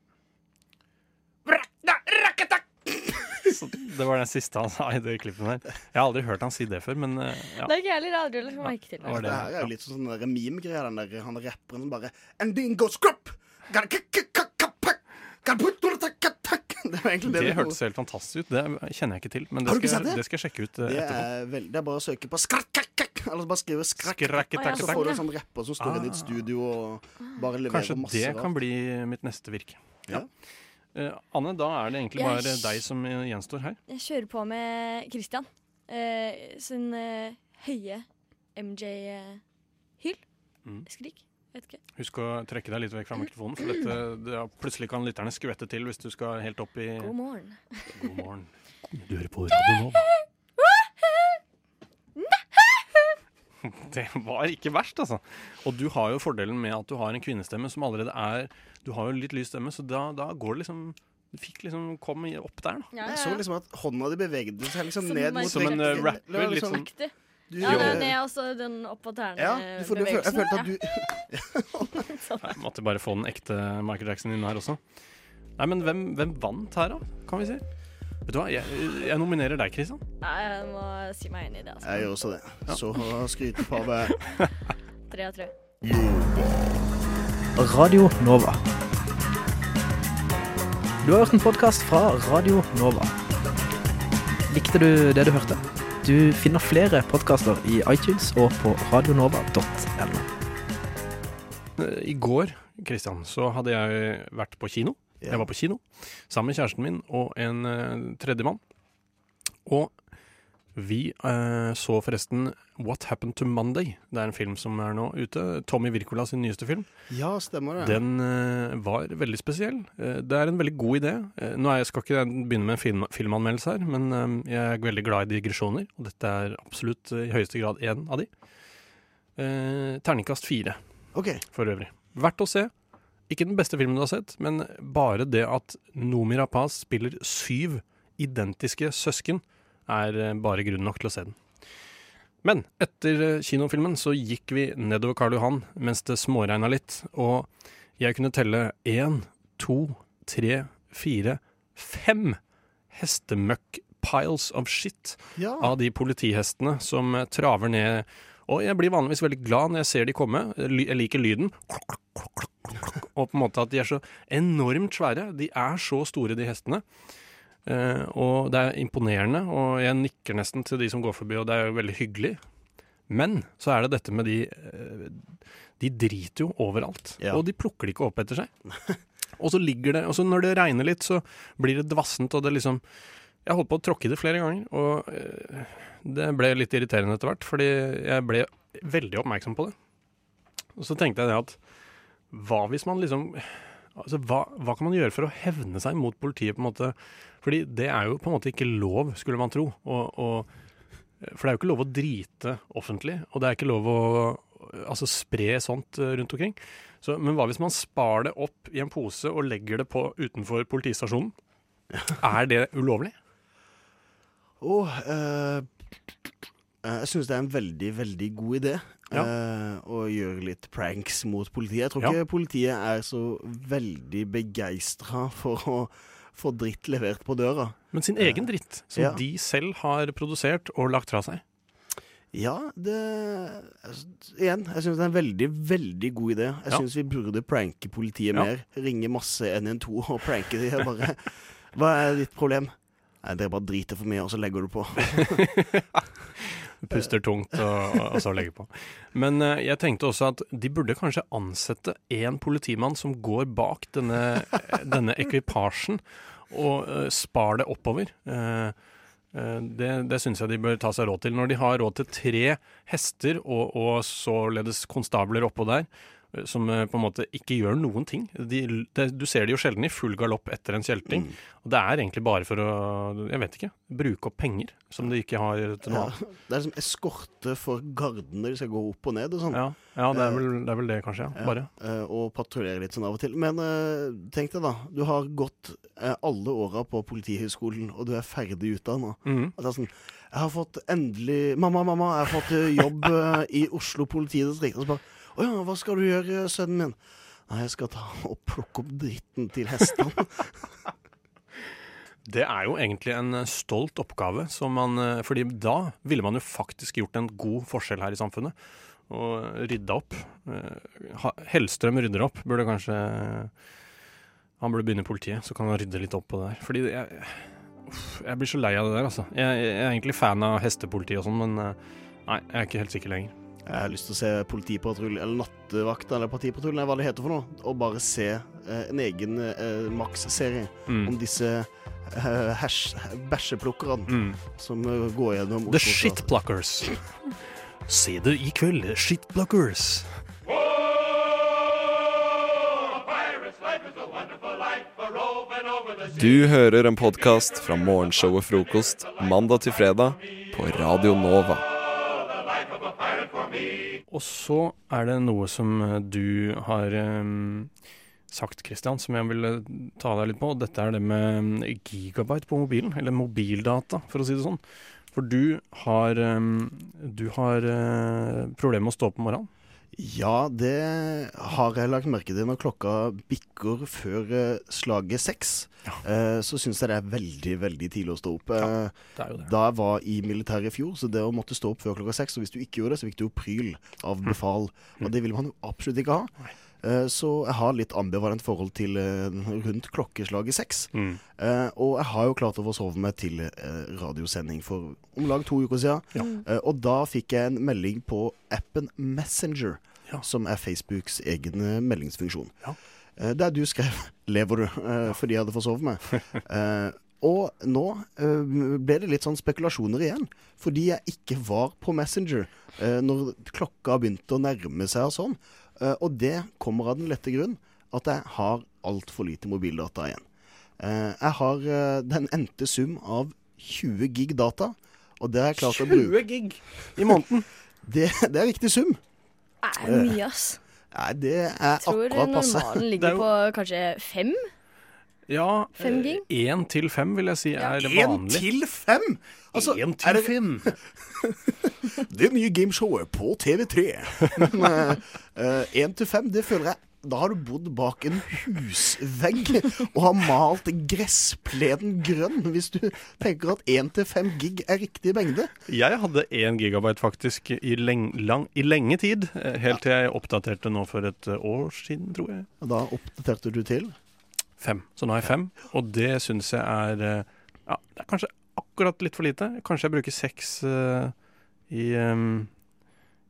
Så det var den siste han sa i det klippet der. Jeg har aldri hørt han si det før, men eh, ja. Det er ikke jeg heller. Aldri lagt merke til Det Det det. her er jo litt sånn sånn meme-greier. Den der han rapperen som bare And then go scrap! Det var egentlig det. Det hørtes helt fantastisk ut. Det kjenner jeg ikke til, men det skal, det? det skal jeg sjekke ut eh, Det etterpå. er, vel, det er bare å søke på skrakk, kakk, kakk, eller bare skrive skrakk. Skrakketakk, Så får du en sånn rapper som står ah. i et Ah. studio og bare leverer Kanskje masse det kan bli mitt neste virke. Ja. Uh, Anne, da er det egentlig bare deg som gjenstår her. Jeg kjører på med Christian uh, sin uh, høye MJ-hyll. Mm. Skrik. Husk å trekke deg litt vekk fra mikrofonen, for dette, det, plutselig kan lytterne skvette til hvis du skal helt opp i God morgen. God morgen. Du hører på Radio nå. Det var ikke verst, altså. Og du har jo fordelen med at du har en kvinnestemme som allerede er Du har jo litt lys stemme, så da, da går det liksom Du fikk liksom kom opp der, da. Jeg så liksom at hånda di bevegde seg liksom ned mot Som en, eh, rapper, liksom- sånn- Aktig. Du Ja, det det, er også den opp på. Ja, du får- du føl- jeg følte at du Jeg måtte bare få den ekte Michael Jackson inn her også. Nei, men hvem, hvem vant her, da? Kan vi si? Vet du hva, jeg, jeg nominerer deg, Kristian. Nei, jeg må si meg enig i det. altså. Jeg gjør også det. Så skrytepavet Tre av tre. Radio Nova. Du har hørt en podkast fra Radio Nova. Likte du det du hørte? Du finner flere podkaster i iTunes og på radionova.no. I går, Kristian, så hadde jeg vært på kino. Jeg var på kino sammen med kjæresten min og en uh, tredjemann. Og vi eh, så forresten What Happened to Monday. Det er en film som er nå ute. Tommy Wirkola sin nyeste film. Ja, stemmer det. Den eh, var veldig spesiell. Eh, det er en veldig god idé. Eh, nå jeg, skal ikke jeg begynne med en film, filmanmeldelse her, men eh, jeg er veldig glad i digresjoner, og dette er absolutt eh, i høyeste grad en av de. Eh, terningkast fire, okay. for øvrig. Verdt å se. Ikke den beste filmen du har sett, men bare det at Nomi Rapaz spiller syv identiske søsken, er eh, bare grunn nok til å se den. Men etter eh, kinofilmen så gikk vi nedover Karl Johan mens det småregna litt, og jeg kunne telle én, to, tre, fire, fem hestemøkk-piles of shit Ja. av de politihestene som eh, traver ned. Og jeg blir vanligvis veldig glad når jeg ser de komme. Jeg liker lyden. Og på en måte at de er så enormt svære. De er så store, de hestene. Eh, og det er imponerende, og jeg nikker nesten til de som går forbi, og det er jo veldig hyggelig. Men så er det dette med de eh, De driter jo overalt. Ja. Og de plukker det ikke opp etter seg. og så ligger det Og så når det regner litt, så blir det dvassent, og det liksom Jeg holdt på å tråkke i det flere ganger, og eh, det ble litt irriterende etter hvert, fordi jeg ble veldig oppmerksom på det. Og så tenkte jeg det at hva hvis man liksom Altså, hva, hva kan man gjøre for å hevne seg mot politiet, på en måte? Fordi det er jo på en måte ikke lov, skulle man tro. Og, og, for det er jo ikke lov å drite offentlig, og det er ikke lov å altså, spre sånt eh, rundt omkring. Så, men hva hvis man sparer det opp i en pose og legger det på utenfor politistasjonen? Er det ulovlig? Å, oh, eh, jeg syns det er en veldig, veldig god idé. Ja. eh, å gjøre litt pranks mot politiet. Jeg tror Ja. ikke politiet er så veldig begeistra for å få dritt levert på døra. Men sin egen dritt, som ja. de selv har produsert og lagt fra seg. Ja, det altså, Igjen, jeg syns det er en veldig, veldig god idé. Jeg syns vi burde pranke politiet mer. Ringe masse 112 og pranke de bare Hva er ditt problem? Nei, dere bare driter for mye, og så legger du på. Puster tungt og, og så legger på. Men eh, jeg tenkte også at de burde kanskje ansette en politimann som går bak denne, denne ekvipasjen og uh, spar det oppover. Uh, eh, det det syns jeg de bør ta seg råd til. Når de har råd til tre hester og, og således konstabler oppå der, eh, som eh, på en måte ikke gjør noen ting. De, det, du ser de jo sjelden i full galopp etter en kjelting. Mm. Og det er egentlig bare for å, jeg vet ikke, bruke opp penger som de ikke har til noe Ja, det er som eskorte for gardene de skal gå opp og ned og sånn. Ja, ja det, er vel, det er vel det, kanskje. ja. Bare. eh, og patruljere litt sånn av og til. Men eh, tenk deg da, du har gått eh, alle åra på Politihøgskolen, og du er ferdig utdanna. Det er sånn Jeg har fått endelig Mamma, mamma, jeg har fått eh, jobb eh, i Oslo politidistrikt. Og så bare Å ja, hva skal du gjøre, sønnen min? Nei, jeg skal ta og plukke opp dritten til hestene. Det er jo egentlig en eh, stolt oppgave, som man, eh, fordi da ville man jo faktisk gjort en god forskjell her i samfunnet. Og rydda opp. Eh, Hellstrøm rydder opp. Burde kanskje Han burde begynne i politiet, så kan han rydde litt opp på det der. Fordi jeg, jeg blir så lei av det der, altså. Jeg, jeg er egentlig fan av hestepoliti og sånn, men nei, jeg er ikke helt sikker lenger. Jeg har lyst til å se Politipatrulje, eller nattevakt, eller partipatrulje, hva det heter for noe. Og bare se eh, en egen eh, Max-serie Mm. om disse eh, bæsjeplukkerne Mm. som eh, går gjennom The Shitpluckers. Se det i kveld, Shitpluckers. Du hører en podkast fra morgenshow og Frokost mandag til fredag på Radio Nova. Og så er det noe som eh, du har um, sagt, Christian, som jeg vil eh, ta deg litt på. Dette er det med gigabyte på mobilen, eller mobildata, for å si det sånn. For du har, um, har uh, problemer med å stå opp om morgenen. Ja, det har jeg lagt merke til når klokka bikker før eh, slaget seks. ja. så syns jeg det er veldig, veldig tidlig å stå opp. Ja, det. Da jeg var i militæret i fjor, så det å måtte stå opp før klokka seks Og hvis du ikke gjorde det, så fikk du jo pryl av befal. Og det vil man jo absolutt ikke ha. Eh, Så jeg har litt ambivalent forhold til eh, rundt klokkeslaget seks. Mm. Eh, og jeg har jo klart å forsove meg til eh, radiosending for om lag to uker siden. Ja. Eh, og da fikk jeg en melding på appen Messenger, som er Facebooks egen meldingsfunksjon. meldingsfunksjon. Eh, der du skrev 'Lever du?' eh, fordi jeg hadde forsovet meg. Eh, og nå eh, ble det litt sånn spekulasjoner igjen. Fordi jeg ikke var på Messenger eh, når klokka begynte å nærme seg og sånn. Eh, og det kommer av den lette grunn at jeg har altfor lite mobildata igjen. Jeg har den endte sum av 20 gig data, og det jeg klart å bruke 20 gig i måneden! Det, det er riktig sum. Det er mye, ass. Nei, det er tror akkurat passe. normalen ligger er jo- på kanskje fem. Ja, Fem gig? én til fem vil jeg si er En vanlig. til fem? Altså, En er til det- fem! Det nye gameshowet på TV3. Én til fem, det føler jeg Da har du bodd bak en husvegg og har malt gresspleden grønn, hvis du tenker at én til fem gig er riktig mengde. Jeg hadde 1 gigabyte faktisk i, leng, lang, i lenge tid, eh, helt til jeg oppdaterte nå for et eh, år siden, tror jeg. Og da oppdaterte du til? Fem. Så nå har jeg fem, og det syns jeg er eh, Ja, det er kanskje akkurat litt for lite. Kanskje jeg bruker seks uh, i, um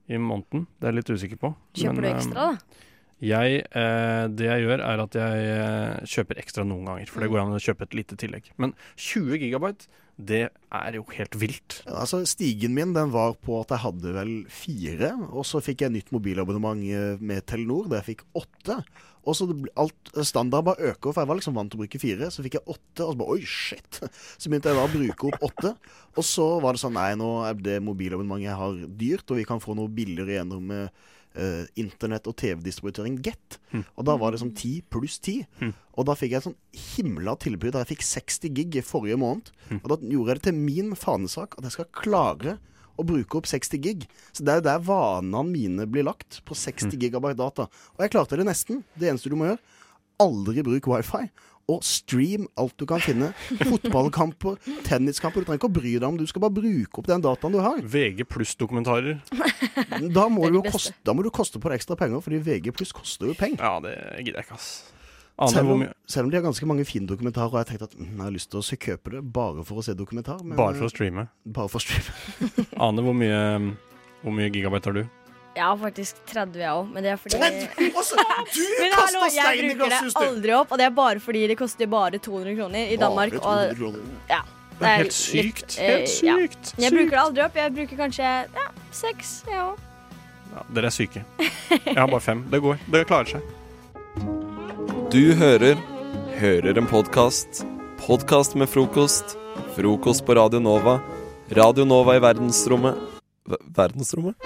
i måneden. Det er jeg litt usikker på. Kjøper du Men, du ekstra, da? Jeg, eh, det jeg gjør, er at jeg eh, kjøper ekstra noen ganger. For det går an å kjøpe et lite tillegg. Men 20 gigabyte, det er jo helt vilt. Altså, Stigen min den var på at jeg hadde vel fire, og så fikk jeg nytt mobilabonnement eh, med Telenor der jeg fikk åtte. Og så alt standard bare øker, for jeg var liksom vant til å bruke fire. Så fikk jeg åtte, og så bare oi, shit. Så begynte jeg da å bruke opp åtte. Og så var det sånn nei, nå er det mobilabonnementet jeg har dyrt, og vi kan få noe billigere gjennom eh, eh, internett- og TV-distributøren Get. Og da var det sånn 10 pluss 10. Og da fikk jeg et sånn himla tilbud jeg fikk 60 gig i forrige måned. Og da gjorde jeg det til min fanesak at jeg skal klare å bruke opp 60 gig. Så det er jo der vanene mine blir lagt, på 60 gigabyte data. Og jeg klarte det nesten. Det eneste du må gjøre, aldri bruk wifi. Og stream alt du kan finne. Fotballkamper, tenniskamper. Du trenger ikke å bry deg om, du skal bare bruke opp den dataen du har. VG pluss-dokumentarer. Da må, du koste, da må du koste på deg ekstra penger, fordi VG pluss koster jo penger. Ja, det gidder jeg ikke, ass. Selv om, selv om de har ganske mange fine dokumentarer, og jeg tenkte at mm, jeg har lyst til å kjøpe det bare for å se dokumentar. men, Bare for å eh, streame. Bare for å streame. Ane, hvor mye, hvor mye gigabyte har du? Jeg har faktisk 30, jeg òg, men det er fordi Altså, du Men glasshuset! jeg bruker det aldri opp, og det er bare fordi det koster bare 200 kroner i Danmark. Bare 200 Og, ja, Det er helt litt, sykt. eh, Helt ja. Jeg bruker det aldri opp. Jeg bruker kanskje ja, seks, jeg òg. Ja, dere er syke. Jeg har bare fem. Det går. Det klarer seg. Du hører Hører en podkast. Podkast med frokost. Frokost på Radio Nova. Radio Nova i verdensrommet v Verdensrommet?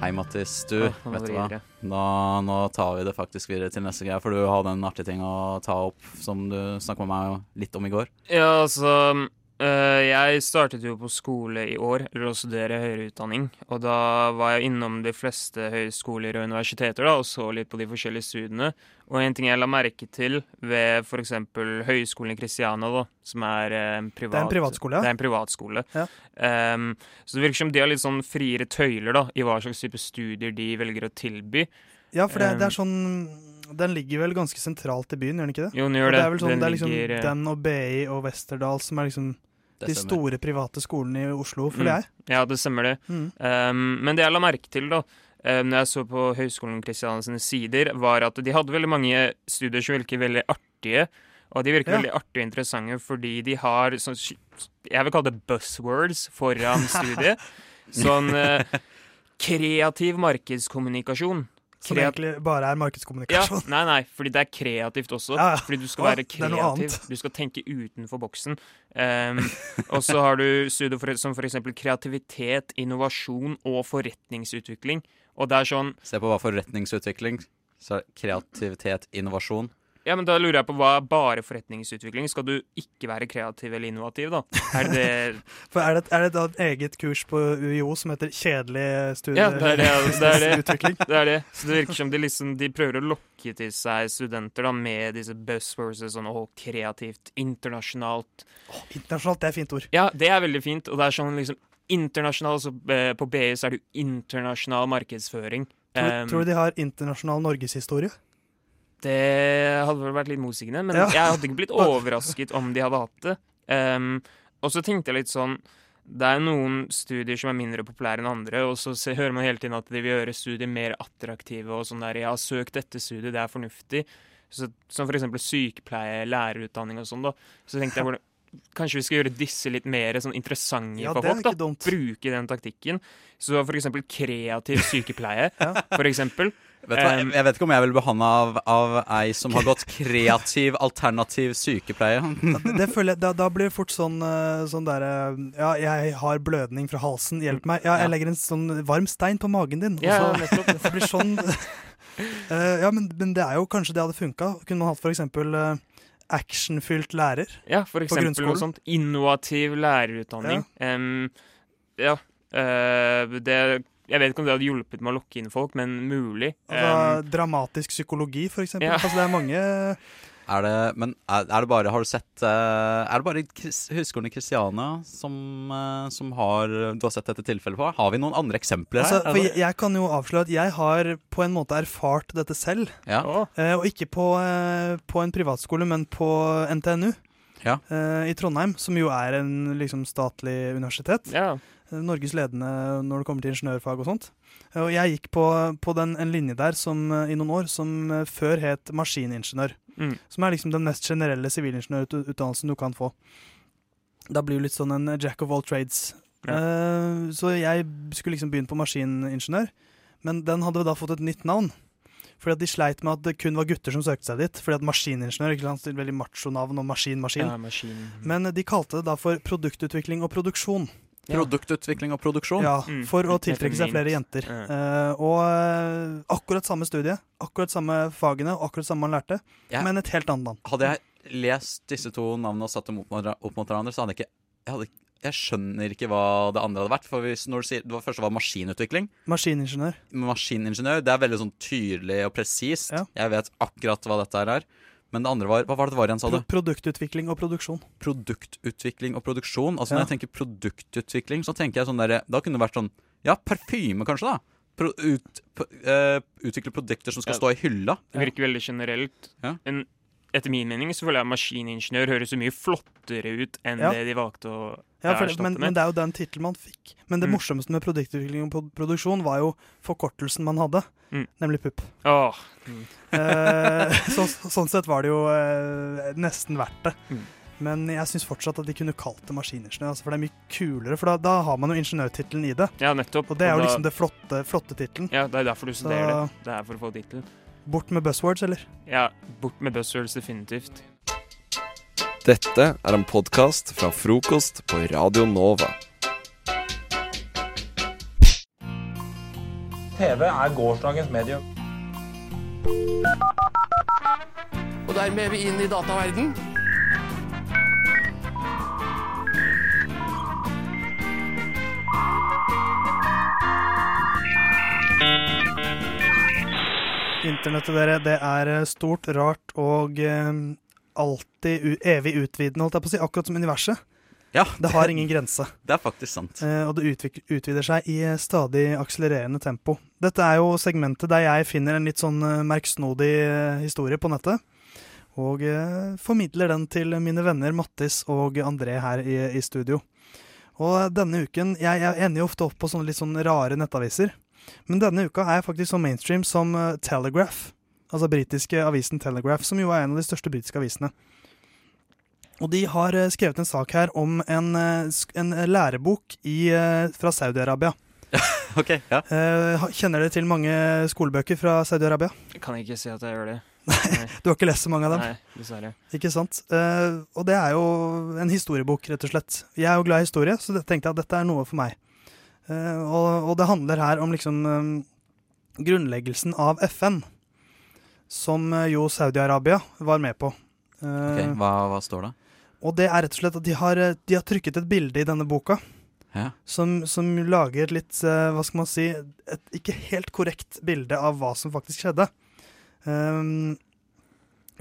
Hei, Mattis. Du, Åh, vet du hva? det. Nå, nå tar vi det faktisk videre til neste greie, for du hadde en artig ting å ta opp som du snakket med meg litt om i går. Ja, altså Jeg startet jo på skole i år, eller å studere høyere utdanning. Og da var jeg innom de fleste høyskoler og universiteter da, og så litt på de forskjellige studiene. Og en ting jeg la merke til ved f.eks. Høgskolen i Kristiania, da, som er eh, en privat Det er en privatskole, ja. Det er en privatskole. Ja. Um, så det virker som de har litt sånn friere tøyler da, i hva slags type studier de velger å tilby. Ja, for det, det er sånn Den ligger vel ganske sentralt i byen, gjør den ikke det? Jo, den gjør det. det. er vel sånn, Den det er liksom ligger, eh, den og BI og Westerdal som er liksom de store private skolene i Oslo, føler jeg. Mm. Ja, det stemmer det. Mm. Um, men det jeg la merke til da um, når jeg så på Høgskolen Kristiansens sider, var at de hadde veldig mange studier som virker veldig artige. Og de virker Ja. veldig artige og interessante fordi de har sånn Jeg vil kalle det buzzwords foran studiet. Sånn uh, kreativ markedskommunikasjon. Som Kreat- egentlig bare er markedskommunikasjon. ja, nei, nei, fordi det er kreativt også. Ja, ja. Fordi du skal være kreativ. Du skal tenke utenfor boksen. Um, og så har du studier for, som f.eks. kreativitet, innovasjon og forretningsutvikling. Og det er sånn Se på hva forretningsutvikling, så kreativitet, innovasjon. Ja, men da lurer jeg på hva er bare forretningsutvikling? Skal du ikke være kreativ eller innovativ, da? Er det er det, er det da et eget kurs på UiO som heter Kjedelig studieutvikling'? Ja, det er det. Er det. Så det virker som de liksom De prøver å lokke til seg studenter da med disse buzzwords sånn å, kreativt, internasjonalt. Internasjonalt, det er fint ord. Ja, det er veldig fint. Og det er sånn liksom internasjonal så eh, På BI så er det jo internasjonal markedsføring. Tror, Um, tror du de har internasjonal norgeshistorie? Det hadde vel vært litt motsigende, men Ja. jeg hadde ikke blitt overrasket om de hadde hatt det. Um, og så tenkte jeg litt sånn Det er noen studier som er mindre populære enn andre, og så se, hører man hele tiden at de vil gjøre studier mer attraktive og sånn der. Jeg har søkt dette studiet, det er fornuftig. Så, som for eksempel sykepleie, lærerutdanning og sånn, da. Så tenkte jeg hvordan Kanskje vi skal gjøre disse litt mer sånn interessante Ja, for folk. da dumt. Bruke den taktikken. Så for eksempel kreativ sykepleie, for eksempel. Vet hva, jeg, Um, jeg vet ikke om jeg vil bli behandla av, av ei som har gått kreativ, alternativ sykepleie. Det, det føler jeg, da, da blir det fort sånn, eh, sånn derre Ja, jeg har blødning fra halsen, hjelp meg. Ja, Ja. jeg legger en sånn varm stein på magen din. og så- det blir sånn uh, Ja, men, men det er jo kanskje det hadde funka. Kunne man hatt for eksempel eh, actionfylt lærer Ja, for på eksempel noe sånt. Innovativ lærerutdanning. Em, Ja. Uh, det Jeg vet ikke om det hadde hjulpet med å lokke inn folk, men mulig. Altså, um, dramatisk psykologi, for eksempel. Ja. Altså, det er mange Er det, men er, er det bare Har du sett eh, Er det bare Høgskolen i Kristiania som, eh, som har Du har sett dette tilfellet på? Har vi noen andre eksempler altså, her? For jeg, jeg kan jo avsløre at jeg har på en måte erfart dette selv. Ja. Eh, og ikke på, på en privatskole, men på NTNU Ja. i Trondheim, som jo er en liksom, statlig universitet. Ja. Norges ledende når det kommer til ingeniørfag og sånt. Og jeg gikk på, på den, en linje der som, eh, i noen år som eh, før het maskiningeniør. Mm. Som er liksom den mest generelle sivilingeniørutdannelsen du kan få. Da blir du litt sånn en jack of all trades. Ja. Uh, så jeg skulle liksom begynne på maskiningeniør, men den hadde da fått et nytt navn. Fordi at de sleit med at det kun var gutter som søkte seg dit. Fordi at maskiningeniør ikke sant, veldig macho-navn og maskin, maskin. Ja, maskin. Men eh, de kalte det da for produktutvikling og produksjon. Produktutvikling og produksjon? Ja, Mm. for å tiltrekke seg flere jenter. Eh, og eh, akkurat samme studie, akkurat samme fagene akkurat samme man lærte, Ja. men et helt annet navn. Hadde jeg lest disse to navnene og satt dem opp mot, hverandre- opp mot hverandre, så hadde jeg ikke jeg, hadde, jeg skjønner ikke hva det andre hadde vært. For hvis, når du sier, Det var første var maskinutvikling. Maskiningeniør. Maskiningeniør. Det er veldig sånn tydelig og presist. Jeg vet akkurat hva dette her er. Men det andre var Hva var det det var igjen, sa du? Produktutvikling og produksjon. Produktutvikling og produksjon. Altså Ja. Når jeg tenker produktutvikling, så tenker jeg sånn derre Da kunne det vært sånn Ja, parfyme, kanskje, da. Pro, ut, p- eh, utvikle produkter som skal Ja. stå i hylla. Det virker veldig generelt. Ja. Men etter min mening så føler jeg maskiningeniør høres så mye flottere ut enn Ja. det de valgte å Ja, for, erstatte men, med. men det er jo den tittelen man fikk. Men det Mm. morsomste med produktutvikling og produksjon var jo forkortelsen man hadde, Mm. nemlig PUP. Åh. Mm. Eh, så, sånn sett var det jo eh, nesten verdt det. Mm. Men jeg syns fortsatt at de kunne kalt det maskiningeniør, altså, for det er mye kulere. For da, da har man jo ingeniørtittelen i det. Ja, nettopp. Og det er jo da- liksom det flotte, flotte tittelen. Ja, det er derfor du studerer det. Det er for å få tittel. Bort med buzzwords, eller? Ja, bort med buzzwords definitivt. Dette er en podkast fra frokost på Radio Nova. TV er gårsdagens medium. Og dermed er vi inn i dataverden. Internettet, dere, det er eh, stort, rart og eh, alltid evig utvidende, holdt jeg på å si. Akkurat som universet. Ja, det har ingen grense. Det er faktisk sant. Eh, og det utvider seg i eh, stadig akselererende tempo. Dette er jo segmentet der jeg finner en litt sånn merksnodig historie på nettet. Og eh, formidler den til mine venner Mattis og André her i, i studio. Og denne uken Jeg, jeg ender jo ofte opp på sånne litt sånn rare nettaviser. Men denne uka er jeg faktisk så mainstream som eh, Telegraph. Altså britiske avisen Telegraph, som jo er en av de største britiske avisene. Og de har eh, skrevet en sak her om en, eh, en lærebok i, fra Saudi-Arabia. ok, ja. Kjenner dere til mange skolebøker fra Saudi-Arabia? Kan Jeg ikke si at jeg gjør det. Du har ikke lest så mange av dem? Nei, dessverre. Ikke sant? Og det er jo en historiebok, rett og slett. Jeg er jo glad i historie, så tenkte jeg at dette er noe for meg. Eh, og, og det handler her om liksom eh, grunnleggelsen av FN, som eh, jo Saudi-Arabia var med på. Ok, hva, hva står det? og det er rett og slett at de har, de har trykket et bilde i denne boka. Ja. Som, som lager litt, hva skal man si, et ikke helt korrekt bilde av hva som faktisk skjedde. Um,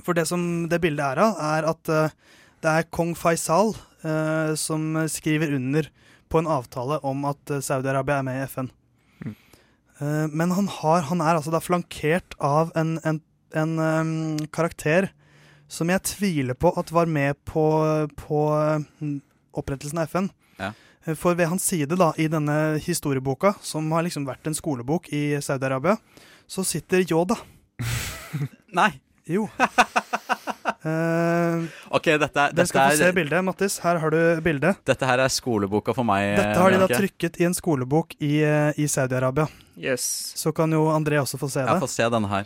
for det som det bildet er av, er at uh, det er kong Faisal uh, som skriver under på en avtale om at eh, Saudi-Arabia er med i FN. Mm. men han, har, han er altså da flankert av en, en, en um, karakter som jeg tviler på at var med på, på mm, opprettelsen av FN. Ja. Eh, For ved hans side da, i denne historieboka, som har liksom vært en skolebok i Saudi-Arabia, så sitter Yoda. Nei. Jo. Eh, Ok, dette, er- Dere skal få se bildet, Mattis. Her har du bildet. Dette her er skoleboka for meg. Dette har de da trykket i en skolebok i, eh, i Saudi-Arabia. Yes. Så kan jo André også få se det. Jeg får se denne her.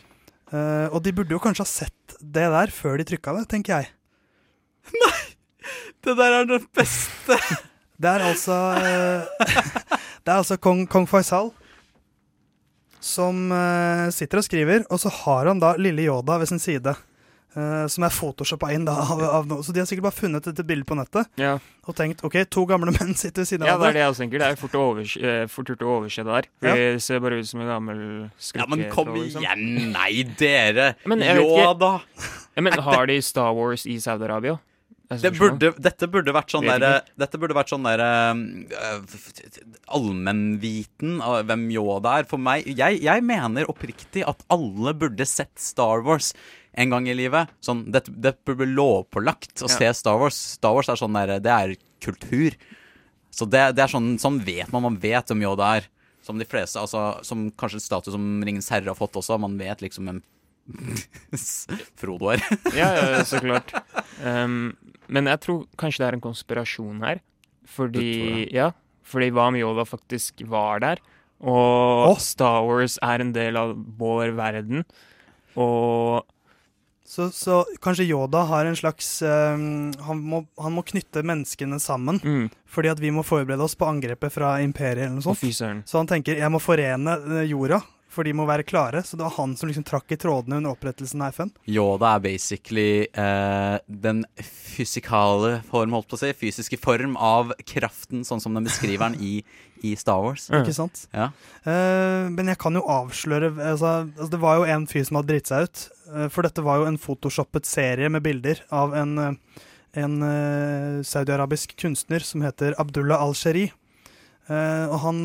Uh, og de burde jo kanskje ha sett det der før de trykka det, tenker jeg. Nei! Det der er den beste! Det er altså uh, Det er altså kong, kong Faisal som sitter og skriver, og så har han da lille Yoda ved sin side. Eh, som er photoshoppa inn da av, av noe. Så de har sikkert bare funnet dette bildet på nettet Ja. og tenkt OK, to gamle menn sitter ved siden Ja, av det er det jeg også tenker. Det er fort, å overse, eh, fort gjort å overse det der. Ja. Det ser bare ut som en gammel Ja, men kom liksom. igjen! Nei, dere! Men jeg Jo ikke- da! Ja, men har de Star Wars i Saudi-Arabia? Det burde, dette burde vært sånn der. Dette burde vært sånn der Allmennviten av hvem Yoda er. For meg jeg, jeg mener oppriktig at alle burde sett Star Wars en gang i livet. Sånn, det, det burde bli lovpålagt å Ja. se Star Wars. Star Wars er sånn der, det er kultur. Så det, det er sånn, sånn vet man. Man vet hvem Yoda er. Som de fleste, altså Som kanskje status som Ringens herre har fått også. Man vet liksom hvem Frodo er. Ja, ja, så klart. Um, men jeg tror kanskje det er en konspirasjon her. Fordi? Ja, fordi hva om Yoda faktisk var der? Og Star Wars er en del av vår verden. Og Så, så kanskje Yoda har en slags eh, han, må, han må knytte menneskene sammen. Mm. Fordi at vi må forberede oss på angrepet fra imperiet eller noe sånt. Så han tenker jeg må forene eh, jorda, for de må være klare. Så det var han som liksom trakk i trådene under opprettelsen av FN. Yoda er basically uh, den fysikale form, holdt på å si, fysiske form av kraften, sånn som den beskriver den i, i Star Wars. Ikke sant? Ja. Uh, men jeg kan jo avsløre altså, altså Det var jo en fyr som hadde dritt seg ut. Uh, for dette var jo en photoshoppet serie med bilder av en, en saudi-arabisk kunstner som heter Abdullah al-Sheri. Eh, og han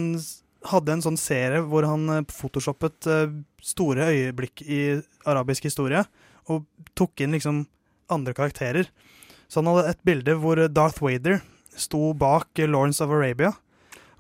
hadde en sånn serie hvor han eh, photoshoppet eh, store øyeblikk i arabisk historie, og tok inn liksom andre karakterer. Så han hadde et bilde hvor Darth Vader sto bak Lawrence of Arabia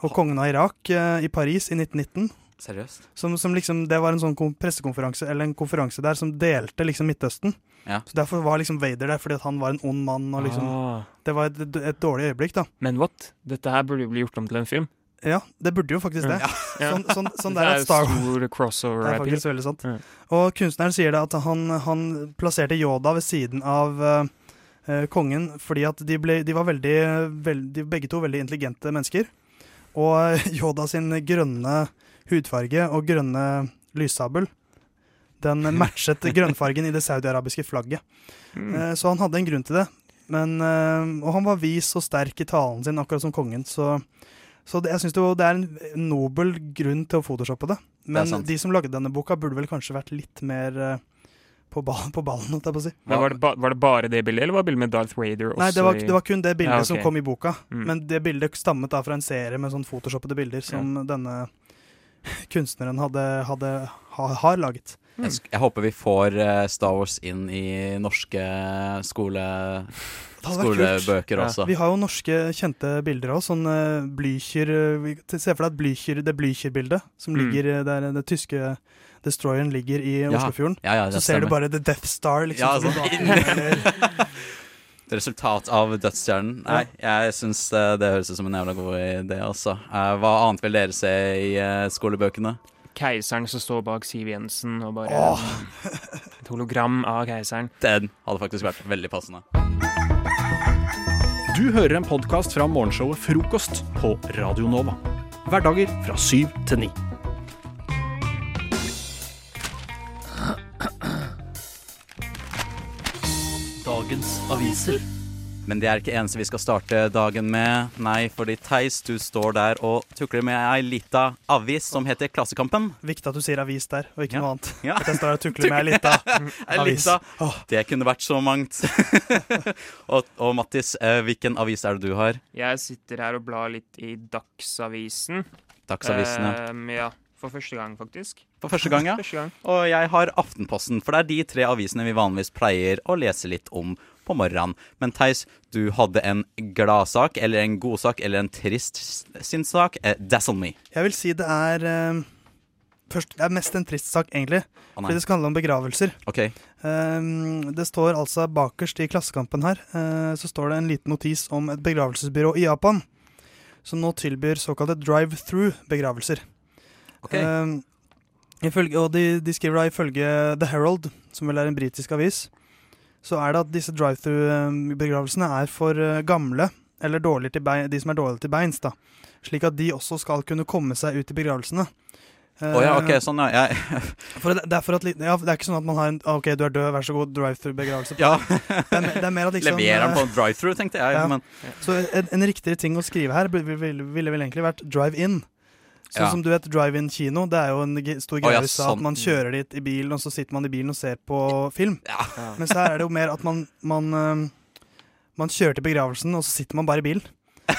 og kongen av Irak eh, i Paris i 1919. Seriøst? Som, som liksom, det var en sånn pressekonferanse eller en konferanse der som delte liksom Midtøsten. Ja. Så Derfor var liksom Vader der, fordi han var en ond mann. Og liksom, Ah. Det var et, et dårlig øyeblikk, da. Men what? Dette her burde jo bli gjort om til en film. Ja, det burde jo faktisk det. Ja. Sånn, sånn, sånn Det der er Star stor crossover Det er faktisk veldig sant. Og kunstneren sier det at han, han plasserte Yoda ved siden av eh, kongen fordi at de, ble, de var veldig, veldig, begge to veldig intelligente mennesker. Og eh, Yoda sin grønne hudfarge og grønne lyssabel den matchet grønnfargen i det saudiarabiske flagget. Mm. Så han hadde en grunn til det. Men, og han var vis og sterk i talen sin, akkurat som kongen. Så, så det, jeg syns det er en nobel grunn til å photoshoppe det. Men det de som lagde denne boka, burde vel kanskje vært litt mer eh, på, ball, på ballen, holdt jeg på å si. Men var, det ba var det bare det bildet, eller var det bildet med Darth Vader også Nei, det var, det var kun det bildet Ja, okay. som kom i boka. Mm. Men det bildet stammet da fra en serie med sånn photoshoppede bilder som denne kunstneren hadde, hadde, ha, har laget. Jeg, jeg håper vi får eh, Star Wars inn i norske skole, Det skolebøker også. Vi har jo norske kjente bilder òg. Sånn uh, Blücher eh, Se for deg Blücher, det Blücher-bildet som Mm. ligger eh, der den tyske destroyeren ligger i Ja. Oslofjorden. Ja, ja, så ser du bare The Death Star liksom. Ja, sånn Resultat av Dødsstjernen. Nei, jeg syns eh, det høres ut som en jævla god idé, altså. Eh, Hva annet vil dere se i eh, skolebøkene? Keiseren som står bak Siv Jensen, og bare Åh. et hologram av keiseren. Den hadde faktisk vært veldig passende. Du hører en podkast fra morgenshowet Frokost på Radio Nova. Hverdager fra syv til ni. Dagens aviser. Men det er ikke eneste vi skal starte dagen med. Nei, fordi Theis, du står der og tukler med ei lita avis som heter Klassekampen. Viktig at du sier avis der, og ikke Ja. noe annet. Ja. At jeg står og tukler med ei lita avis. Det kunne vært så mangt. og, og Mattis, eh, hvilken avis er det du har? Jeg sitter her og blar litt i Dagsavisen. Dagsavisen, ja. Ehm, ja. For første gang, faktisk. For første gang, ja. Første gang. Og jeg har Aftenposten, for det er de tre avisene vi vanligvis pleier å lese litt om på morgenen. Men Theis, du hadde en gladsak, eller en godsak, eller en trist sinnssak. Eh, dazzle me. Jeg vil si det er eh, Først, det er mest en trist sak, egentlig. Oh, fordi det skal handle om begravelser. Ok. Um, det står altså bakerst i Klassekampen her eh, Så står det en liten notis om et begravelsesbyrå i Japan som nå tilbyr såkalte drive-through-begravelser. Ok. Um, ifølge, og de, de skriver da ifølge The Herald, som vel er en britisk avis, så er det at disse drive-through-begravelsene er for eh, gamle, eller bein, de som er dårlige til beins, da. Slik at de også skal kunne komme seg ut i begravelsene. Oh, ja, ok, Eh, sånn, ja. Det, det, er at, ja, det er ikke sånn at man har en ah, OK, du er død, vær så god, drive-through-begravelse. Ja. det, er, det mer at liksom Leverer den på eh, en drive-through, tenkte jeg. ja. Men Så en, en riktigere ting å skrive her ville vel egentlig vært drive-in. Sånn Ja. som du vet, drive-in kino, det er jo en stor greie oh, ja, sånn. at man kjører dit i bilen, og så sitter man i bilen og ser på film. Mens her er det jo mer at man, man, eh, man kjører til begravelsen, og så sitter man bare i bilen.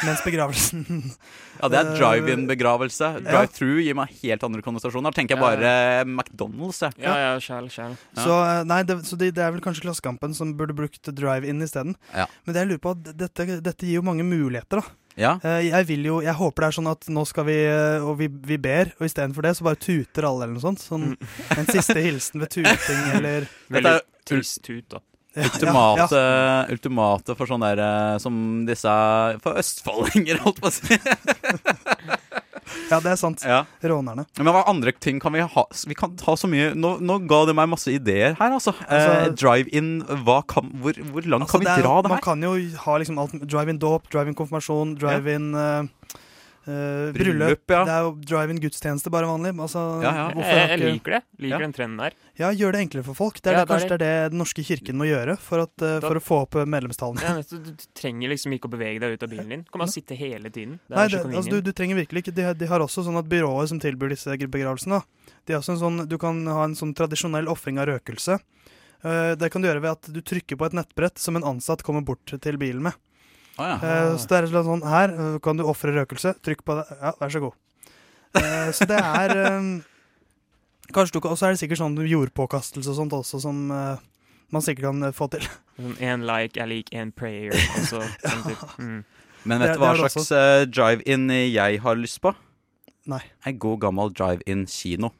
Mens begravelsen ja, det er eh, drive-in-begravelse. Drive-through gir meg helt andre konnotasjoner. Da tenker jeg bare eh, McDonald's, jeg. Ja, ja, sjæl, sjæl. Så, nei, det, så det, det er vel kanskje Klassekampen som burde brukt drive-in isteden. Ja. Men det jeg lurer på, dette, dette gir jo mange muligheter, da. Ja. Eh, Jeg vil jo, jeg håper det er sånn at nå skal vi eh, Og vi, vi ber, og istedenfor det så bare tuter alle eller noe sånt. Sånn en siste hilsen ved tuting eller Veldig trist tut, da. Ja, Ultimate, ja, ultimate for sånn der eh, som disse For østfoldinger, holdt på å si. Ja, det er sant. Ja. Rånerne. Men hva andre ting kan vi ha? Vi kan ta så mye Nå, nå ga det meg masse ideer her, altså. Altså- eh, Drive-in, Hvor, hvor langt Altså, kan vi dra det her? Man kan jo ha liksom alt Drive-in dåp, drive-in konfirmasjon, drive-in eh, eh, bryllup. Bryllup, ja. Det er jo drive-in gudstjeneste, bare vanlig. Altså, hvorfor Jeg, jeg liker det. Liker Ja. den trenden der. Ja, gjør det enklere for folk. Det er Ja, det, kanskje det er det Den norske kirken må gjøre for, at, uh, Da- for å få opp eh, medlemstallene. Ja, du, du trenger liksom ikke å bevege deg ut av bilen din. Du kan bare sitte hele tiden. Det Nei, det, altså, du, du trenger virkelig ikke de, har- de har også sånn at byråer som tilbyr disse begravelsene. De har også en sånn, du kan ha en sånn tradisjonell ofring av røkelse. Uh, det kan du gjøre ved at du trykker på et nettbrett som en ansatt kommer bort til bilen med. Å, ja. Eh, så det er slett sånn Her eh, kan du ofre røkelse. Trykk på det. Ja, vær så god. Eh, så det er eh, Kanskje du kan Og så er det sikkert sånn jordpåkastelse og sånt også som man sikkert kan få til. Én en like er lik en prayer. Også, sånn typ. mm. Men vet du hva slags drive-in jeg har lyst på? Nei. En god gammel drive-in-kino.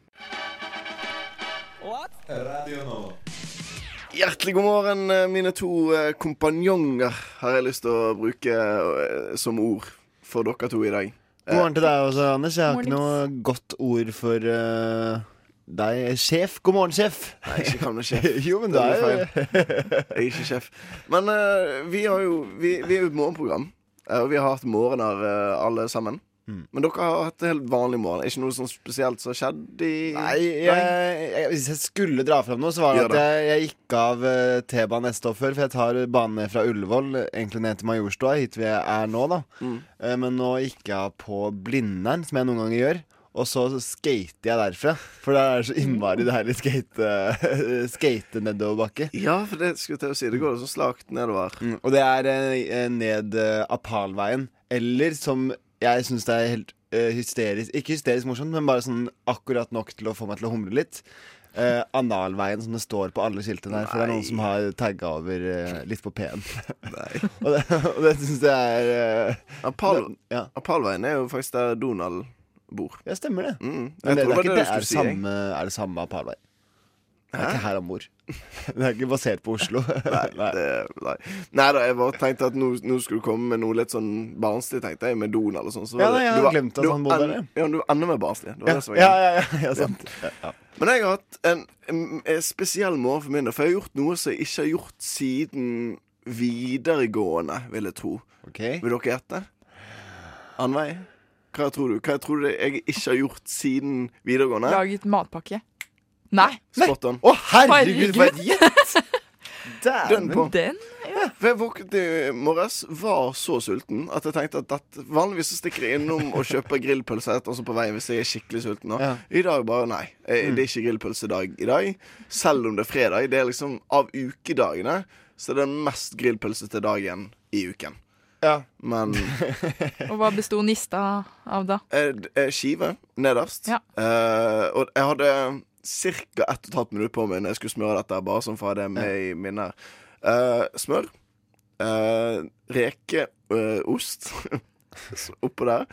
Hjertelig god morgen, eh, mine to eh, kompanjonger, har jeg lyst til å bruke eh, som ord for dere to i dag. God morgen til deg også, Anders. Jeg har ikke noe godt ord for uh, deg. Sjef. God morgen, sjef. Nei, ikke kall meg sjef. jo, men Det er feil. Jeg er ikke sjef. Men uh, vi, har jo, vi, vi er jo et morgenprogram, og vi har hatt morgener uh, alle sammen. Mm. Men dere har hatt helt vanlig morgen. Ikke noe sånn spesielt som har skjedd i Nei, jeg, jeg, hvis jeg skulle dra fram noe, så var det at jeg, jeg gikk av uh, T-banen neste år før. For jeg tar bane ned fra Ullevål, egentlig ned til Majorstua, hit vi er nå, da. Mm. Eh, men nå gikk jeg av på Blindern, som jeg noen ganger gjør. Og så skater jeg derfra. For det er så innmari deilig skate, skate nedoverbakke. Ja, for det skulle til å si. Det går så slakt nedover. Mm, og det er eh, ned eh, Apalveien. Eller som jeg syns det er helt uh, hysterisk Ikke hysterisk morsomt, men bare sånn akkurat nok til å få meg til å humre litt. Uh, analveien, som det står på alle skiltene her. For det er noen som har tagga over uh, litt på P-en. og det, og det syns jeg er Apal, ja. Apalveien er jo faktisk der Donald bor. Ja, stemmer det. Mm. Men det, det, er det, er, det si, samme, er det samme Apalvei? Det er ikke her han bor. Det er ikke basert på Oslo. Nei, det, nei. nei da, jeg bare tenkte at nå, nå skulle du komme med noe litt sånn barnslig, tenkte jeg, med Donald og sånn. så Ja, nei, jeg du hadde glemt at han bodde der, Ja, du var enda mer barnslig. Det var Ja, det som var ja, ja, ja, ja, sant. Ja. Men jeg har hatt en, en, en spesiell morgen for min del, for jeg har gjort noe som jeg ikke har gjort siden videregående, vil jeg tro. Vil dere gjette? Annveig? Hva tror du? Hva tror du jeg ikke har gjort siden videregående? Laget matpakke. Nei. Spot on. Å, herregud, for et gjett! Den på. Den, For jeg våknet i morges, var så sulten at jeg tenkte at dette, vanligvis så stikker jeg innom og kjøper grillpølse etter, også på vei hvis jeg er skikkelig sulten. Ja. I dag bare nei. Mm. Det er ikke grillpølsedag i dag. Selv om det er fredag. Det er liksom av ukedagene så er det mest grillpølse til dagen i uken. Ja. Men Og hva besto nista av da? eh, eh, skive nederst. Ja. Eh, og jeg hadde ca. ett og et halvt minutt på meg når jeg skulle smøre dette, bare sånn for å ha det med i minnet. Eh, smør. Uh, Rekeost oppå der.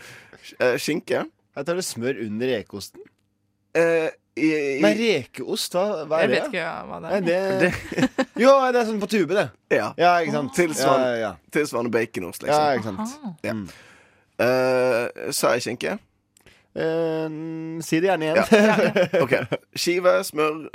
Eh, skinke. Jeg tar det smør under rekeosten. Uh, i, i, Nei, rekeost, hva, hva er Jeg det? vet ikke hva det Nei, er. det, jo, det er sånn på tube, det. Ja. ikke sant. Tilsvarende, Ja, ja, ja. tilsvarende baconost, liksom. Ja, ikke sant. Ja. Eh, sa jeg skinke? Eh, si det gjerne igjen. Ja. OK. Skive, smør,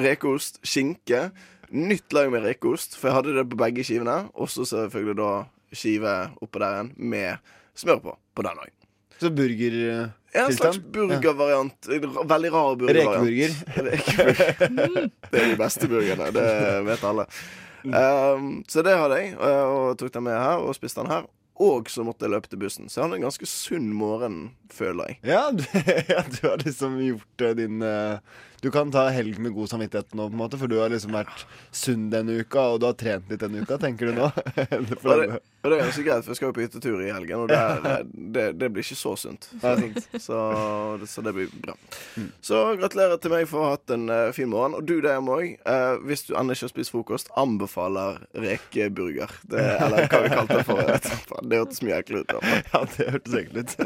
rekeost, skinke. Nytt lag med rekeost, for jeg hadde det på begge skivene. Og så selvfølgelig da skive oppå der igjen med smør på. På den òg. Så burger Ja, en slags burgervariant. Veldig rar burgervariant. Rekeburger. det er de beste burgerne, det vet alle. Um, så det hadde jeg, og tok den med her og spiste den her. Og så måtte jeg løpe til bussen. Så jeg hadde en ganske sunn morgen, føler jeg. Ja, du, ja, du har liksom gjort eh, din eh, Du kan ta helg med god samvittighet nå, på en måte, for du har liksom vært sunn denne uka, og du har trent litt denne uka, tenker du nå? Og det, og det er ganske greit, for jeg skal jo på hyttetur i helgen, og det, er, det, det blir ikke så sunt. Så, så det blir bra. Så gratulerer til meg for å ha hatt en eh, fin morgen. Og du der òg. hvis du ennå ikke har spist frokost, anbefaler rekeburger. Det, eller hva vi kalte det for. ikke. Det hørtes mye ekkelt ut. Da. Ja, det hørtes ekkelt ut.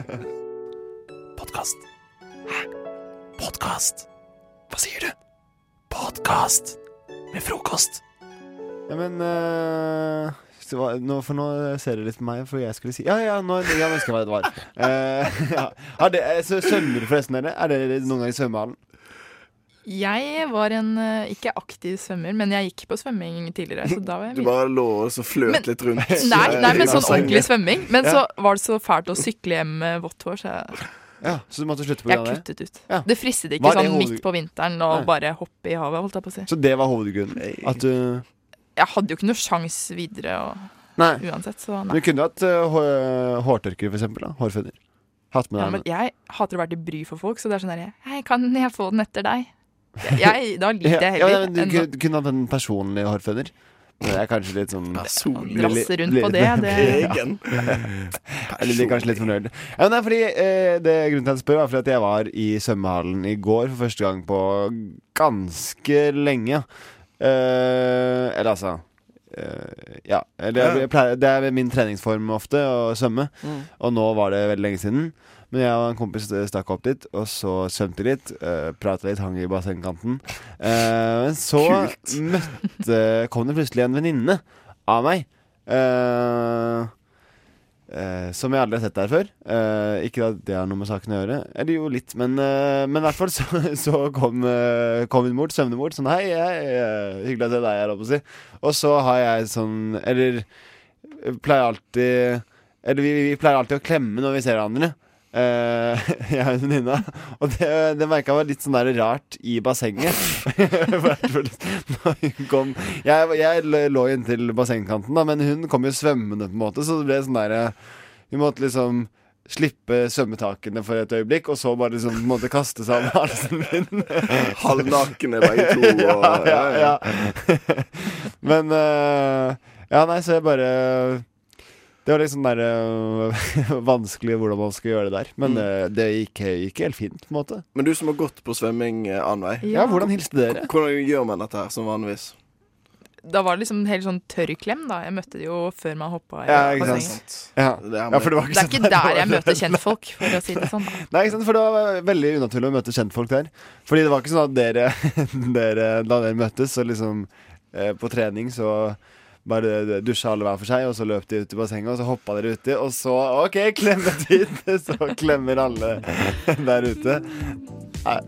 Podkast. Hæ? Podkast? Hva sier du? Podkast med frokost. Ja, men uh, nå, For nå ser dere litt på meg, for jeg skulle si Ja, ja, nå, ja, jeg hva det var. Uh, ja. er det, eh, så svømmer forresten dere? Er dere noen gang i svømmehallen? Jeg var en eh, ikke aktiv svømmer, men jeg gikk på svømming tidligere. Så da var jeg Du bare lå og så fløt Men- litt rundt. Nei, nei, men sånn ordentlig svømming. Men Ja. så var det så fælt å sykle hjem med vått hår, så jeg, Ja, Så du måtte slutte på jeg kuttet ut. Ja. Det fristet ikke det sånn hoved- midt på vinteren å Nei. bare hoppe i havet, holdt jeg på å si. Så det var hovedgrunnen? At du Jeg hadde jo ikke noe sjans videre og, Nei. uansett, så Du kunne hatt uh, hår, hårtørker, for eksempel. Da. Hårføner. Hatt med Ja, men jeg hater å være til bry for folk, så det er sånn herre Hei, kan jeg få den etter deg? Jeg, da liker jeg Ja, ja, men du kunne, kunne hatt en personlig hårføner. Det er kanskje litt sånn drasse rundt på det, det- Egen. Eller det er kanskje litt fornøyd. Ja, det er fordi eh, det Grunnen til at jeg spør, var fordi at jeg var i svømmehallen i går for første gang på ganske lenge. Eh, eller altså eh, Ja. Jeg, jeg pleier, det er min treningsform ofte, å svømme. Mm. Og nå var det veldig lenge siden. Men jeg og en kompis eh, stakk opp dit, og så svømte litt. Uh, Prata litt, hang i bassengkanten. Uh, Men så møtte kom det plutselig en venninne av meg. Uh, Uh, som jeg aldri har sett der før. Uh, ikke at det har noe med saken å gjøre. Eller jo, litt. Men, uh, men i hvert fall så, så kom, kom hun bort, svømmende bort. Sånn hei, hei, eh, hyggelig å se deg, jeg holdt på å si. Og så har jeg sånn Eller eh, pleier alltid Eller vi, vi pleier alltid å klemme når vi ser hverandre. Eh, jeg og en venninne. Og det, det merka var litt sånn der rart i bassenget. Kom Jeg, jeg lå inntil bassengkanten, da, men hun kom jo svømmende, på en måte, så det ble sånn derre Hun måtte liksom slippe svømmetakene for et øyeblikk, og så bare liksom måte kaste seg om halsen min. Halvnakne begge to. Og, ja, ja, ja. Men uh, Ja, nei, så jeg bare det var liksom der, øh, vanskelig hvordan man skal gjøre det der. Men Mm. øh, det gikk, gikk helt fint, på en måte. Men du som har gått på svømming, eh, vei Ja, hvordan hilste dere? Hvordan gjør man dette her som vanligvis? Da var det liksom helt sånn tørr klem, da. Jeg møtte det jo før man hoppa i Ja, bassenget. sant. Det, ja, det Det er sånn ikke der var- jeg møter kjentfolk, for å si det sånn. da. Nei, ikke sant, for det var veldig unaturlig å møte kjentfolk der. Fordi det var ikke sånn at dere, dere da dere møttes, så liksom eh, på trening så bare dusja alle hver for seg, og så løp de ut i bassenget, og så hoppa dere uti, og så OK, klemmetid! Så klemmer alle der ute. Nei.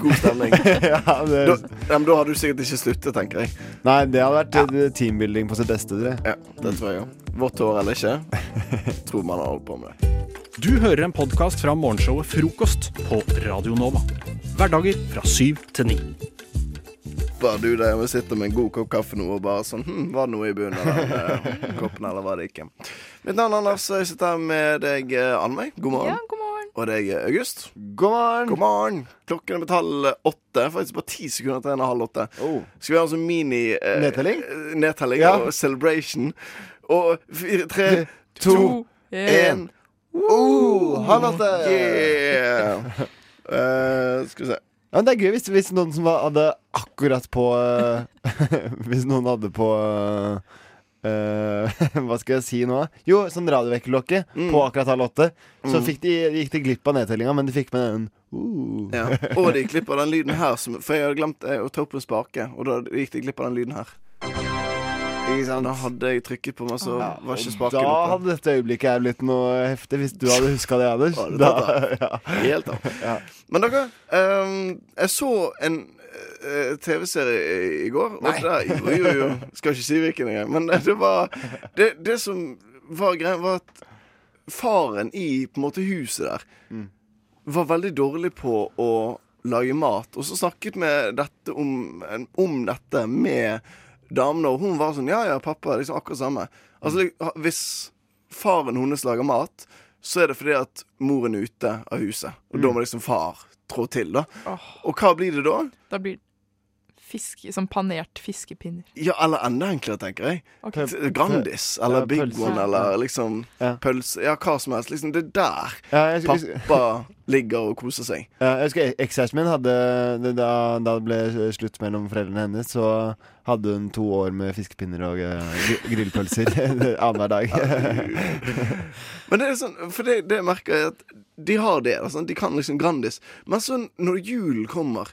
God stemning. ja, det, Da, ja, men da har du sikkert ikke sluttet, tenker jeg. Nei, det hadde vært ja. teambuilding på sitt beste. Det. Ja, det tror jeg òg. Vått hår eller ikke, tror man har holdt på med det. Du hører en podkast fra morgenshowet Frokost på Radio Nova. Hverdager fra syv til ni. Bare du der og sitter med en god kopp kaffe nå og bare sånn hm, Var det noe i bunnen av den eh, koppen, eller var det ikke? Mitt navn er Anders, og jeg sitter her med deg, eh, Annveig. God morgen. Ja, god morgen. Og deg, eh, August. God morgen. God morgen. Klokken er på halv åtte. Faktisk bare ti sekunder til en og halv åtte. Skal vi ha en sånn mini eh, Nedtelling? eh, Nedtelling Ja. og celebration. Og fire, tre, to, én Oh, halv åtte! Yeah! Uh, skal vi se. Ja, men Det er gøy hvis, hvis noen som hadde akkurat på eh, Hvis noen hadde på eh, Hva skal jeg si nå? Jo, sånn radiovekkerklokke på akkurat halv åtte. Så Mm. de, gikk de glipp av nedtellinga, men de fikk med den uh. Ja. Og de av den lyden her, som, for jeg hadde glemt å ta opp en spake. Og da gikk de glipp av den lyden her. Da hadde jeg trykket på meg, så Ja, var ikke spaken oppe. Da hadde dette øyeblikket her blitt noe heftig, hvis du hadde huska det, Anders. Da, ja. Helt av. Ja. Men dere, um, jeg så en uh, TV-serie i, går. Nei. der, jo, jo, jo. Skal ikke si hvilken engang. Men det, var det, det som var greia, var at faren i på en måte huset der Mm. var veldig dårlig på å lage mat. Og så snakket vi om, om dette med damene, og hun var sånn Ja, ja, pappa, liksom akkurat samme. Altså, hvis faren hennes lager mat, så er det fordi at moren er ute av huset. Og da må liksom far trå til, da. Og hva blir det da? Da blir fiske, som panert fiskepinner. Ja, eller enda enklere, tenker jeg. Okay. Grandis eller Ja, Big pølse. One eller liksom Ja. pølse. Ja, hva som helst. Liksom, det er der Ja, jeg skulle- pappa ligger og koser seg. Ja, jeg husker Ekskjæresten min hadde det- Da, da det ble slutt mellom foreldrene hennes, så hadde hun to år med fiskepinner og eh, grillpølser annenhver dag. Men det er sånn, for det, det merker jeg at de har det. Altså, de kan liksom Grandis. Men så når julen kommer,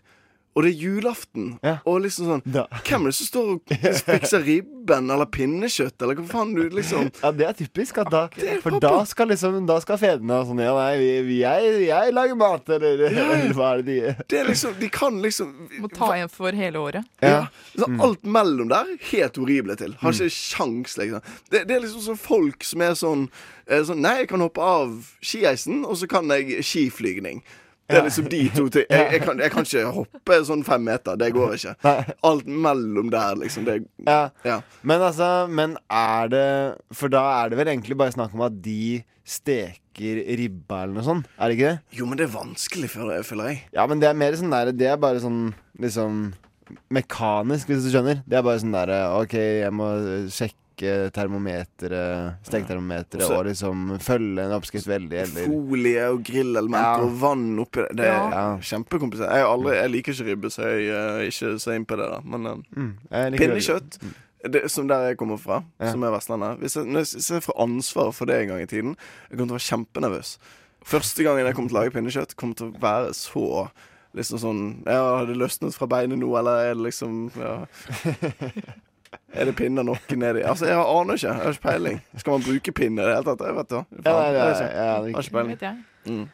og det er julaften, og liksom sånn Hvem er det som står og fikser ribben eller pinnekjøtt, eller hva faen du liksom Ja, det er typisk. At da, for da skal liksom Da skal fedrene og sånn Ja, nei, vi, vi, jeg, jeg lager mat, eller, eller hva er det de Det er liksom De kan liksom Må ta igjen for hele året. Ja. Så Mm. Alt mellom der, helt horrible til. Har ikke sjans, liksom. Det, det er liksom sånn folk som er sånn, eh, sånn Nei, jeg kan hoppe av skieisen, og så kan jeg skiflygning. Det er liksom de to ting. Jeg, jeg, kan, jeg kan ikke hoppe sånn fem meter. Det går ikke. Alt mellom der, liksom. Det, Ja. ja. Men altså, men er det For da er det vel egentlig bare snakk om at de steker ribba eller noe sånt? Er det ikke det? Jo, men det er vanskelig, føler jeg. Ja, men det er mer sånn der Det er bare sånn liksom mekanisk, hvis du skjønner. Det er bare sånn derre OK, jeg må sjekke termometeret, steketermometeret, og liksom følge en oppskrift veldig, eller Folie og grillelementer Ja. og vann oppi det. Det er Ja. kjempekomplisert. Jeg, aldri, jeg liker ikke ribbe, så jeg er ikke så inn på det. da Men eh, Mm, pinnekjøtt det, Som der jeg kommer fra, Ja. som er Vestlandet Hvis jeg, når jeg, ser jeg får ansvar for det en gang i tiden, jeg kommer til å være kjempenervøs. Første gangen jeg kommer til å lage pinnekjøtt, kommer til å være så Liksom sånn Ja, har det løsnet fra beinet nå, eller er det liksom ja. Er det pinner nok nedi Altså, jeg aner ikke. Jeg har ikke peiling. Skal man bruke pinner i det hele tatt? Jeg vet da. Faen, Ja, jeg er- ikke. ja, det er Har ikke- peiling. Jeg. Mm.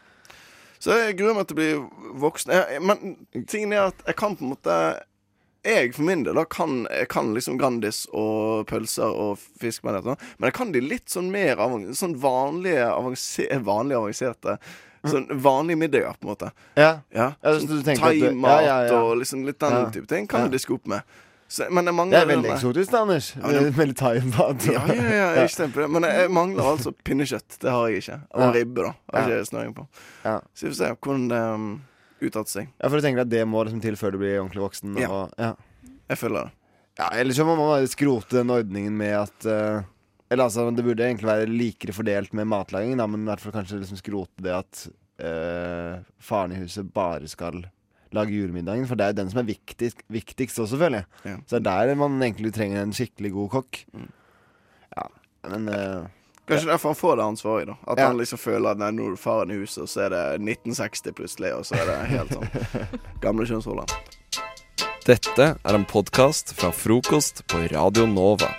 Så jeg gruer meg til å bli voksen. Jeg, men tingen er at jeg kan på en måte Jeg for min del da kan, jeg kan liksom Grandis og pølser og fisk med dette, men jeg kan de litt sånn mer avanserte sånn vanlige avanse, vanlige avanserte Sånn vanlige middager, på en måte. Ja. Ja, Ja, sånn Thaimat ja, ja, ja. og liksom litt den Ja. type ting kan Ja. jeg diske opp med. Så, men jeg Det mangler er veldig eksotisk, da, Anders. Ja, thaimat. Ja, ja, ja, jeg er på det. Men jeg, jeg mangler altså pinnekjøtt. Det har jeg ikke. Og Ja. ribbe, da. Har Ja. ikke snøring på. Ja. Så vi får se hvordan det um, utarter seg. Ja, for du tenker at det må liksom til før du blir ordentlig voksen? Ja. Og, ja. Jeg føler det. Ja, Eller så må man bare skrote den ordningen med at uh, Eller altså, det burde egentlig være likere fordelt med matlaging, da, men i hvert fall kanskje liksom skrote det at uh, faren i huset bare skal lage julemiddagen. For det er jo den som er viktigst, viktigst også, føler jeg. Ja. Så det er der man egentlig trenger en skikkelig god kokk. Ja, men uh, Kanskje derfor han får det ansvaret, da. At Ja. han liksom føler at nei, nå er faren i huset, og så er det 1960 plutselig, og så er det helt sånn gamle kjønnsroller. Dette er en podkast fra frokost på Radio Nova.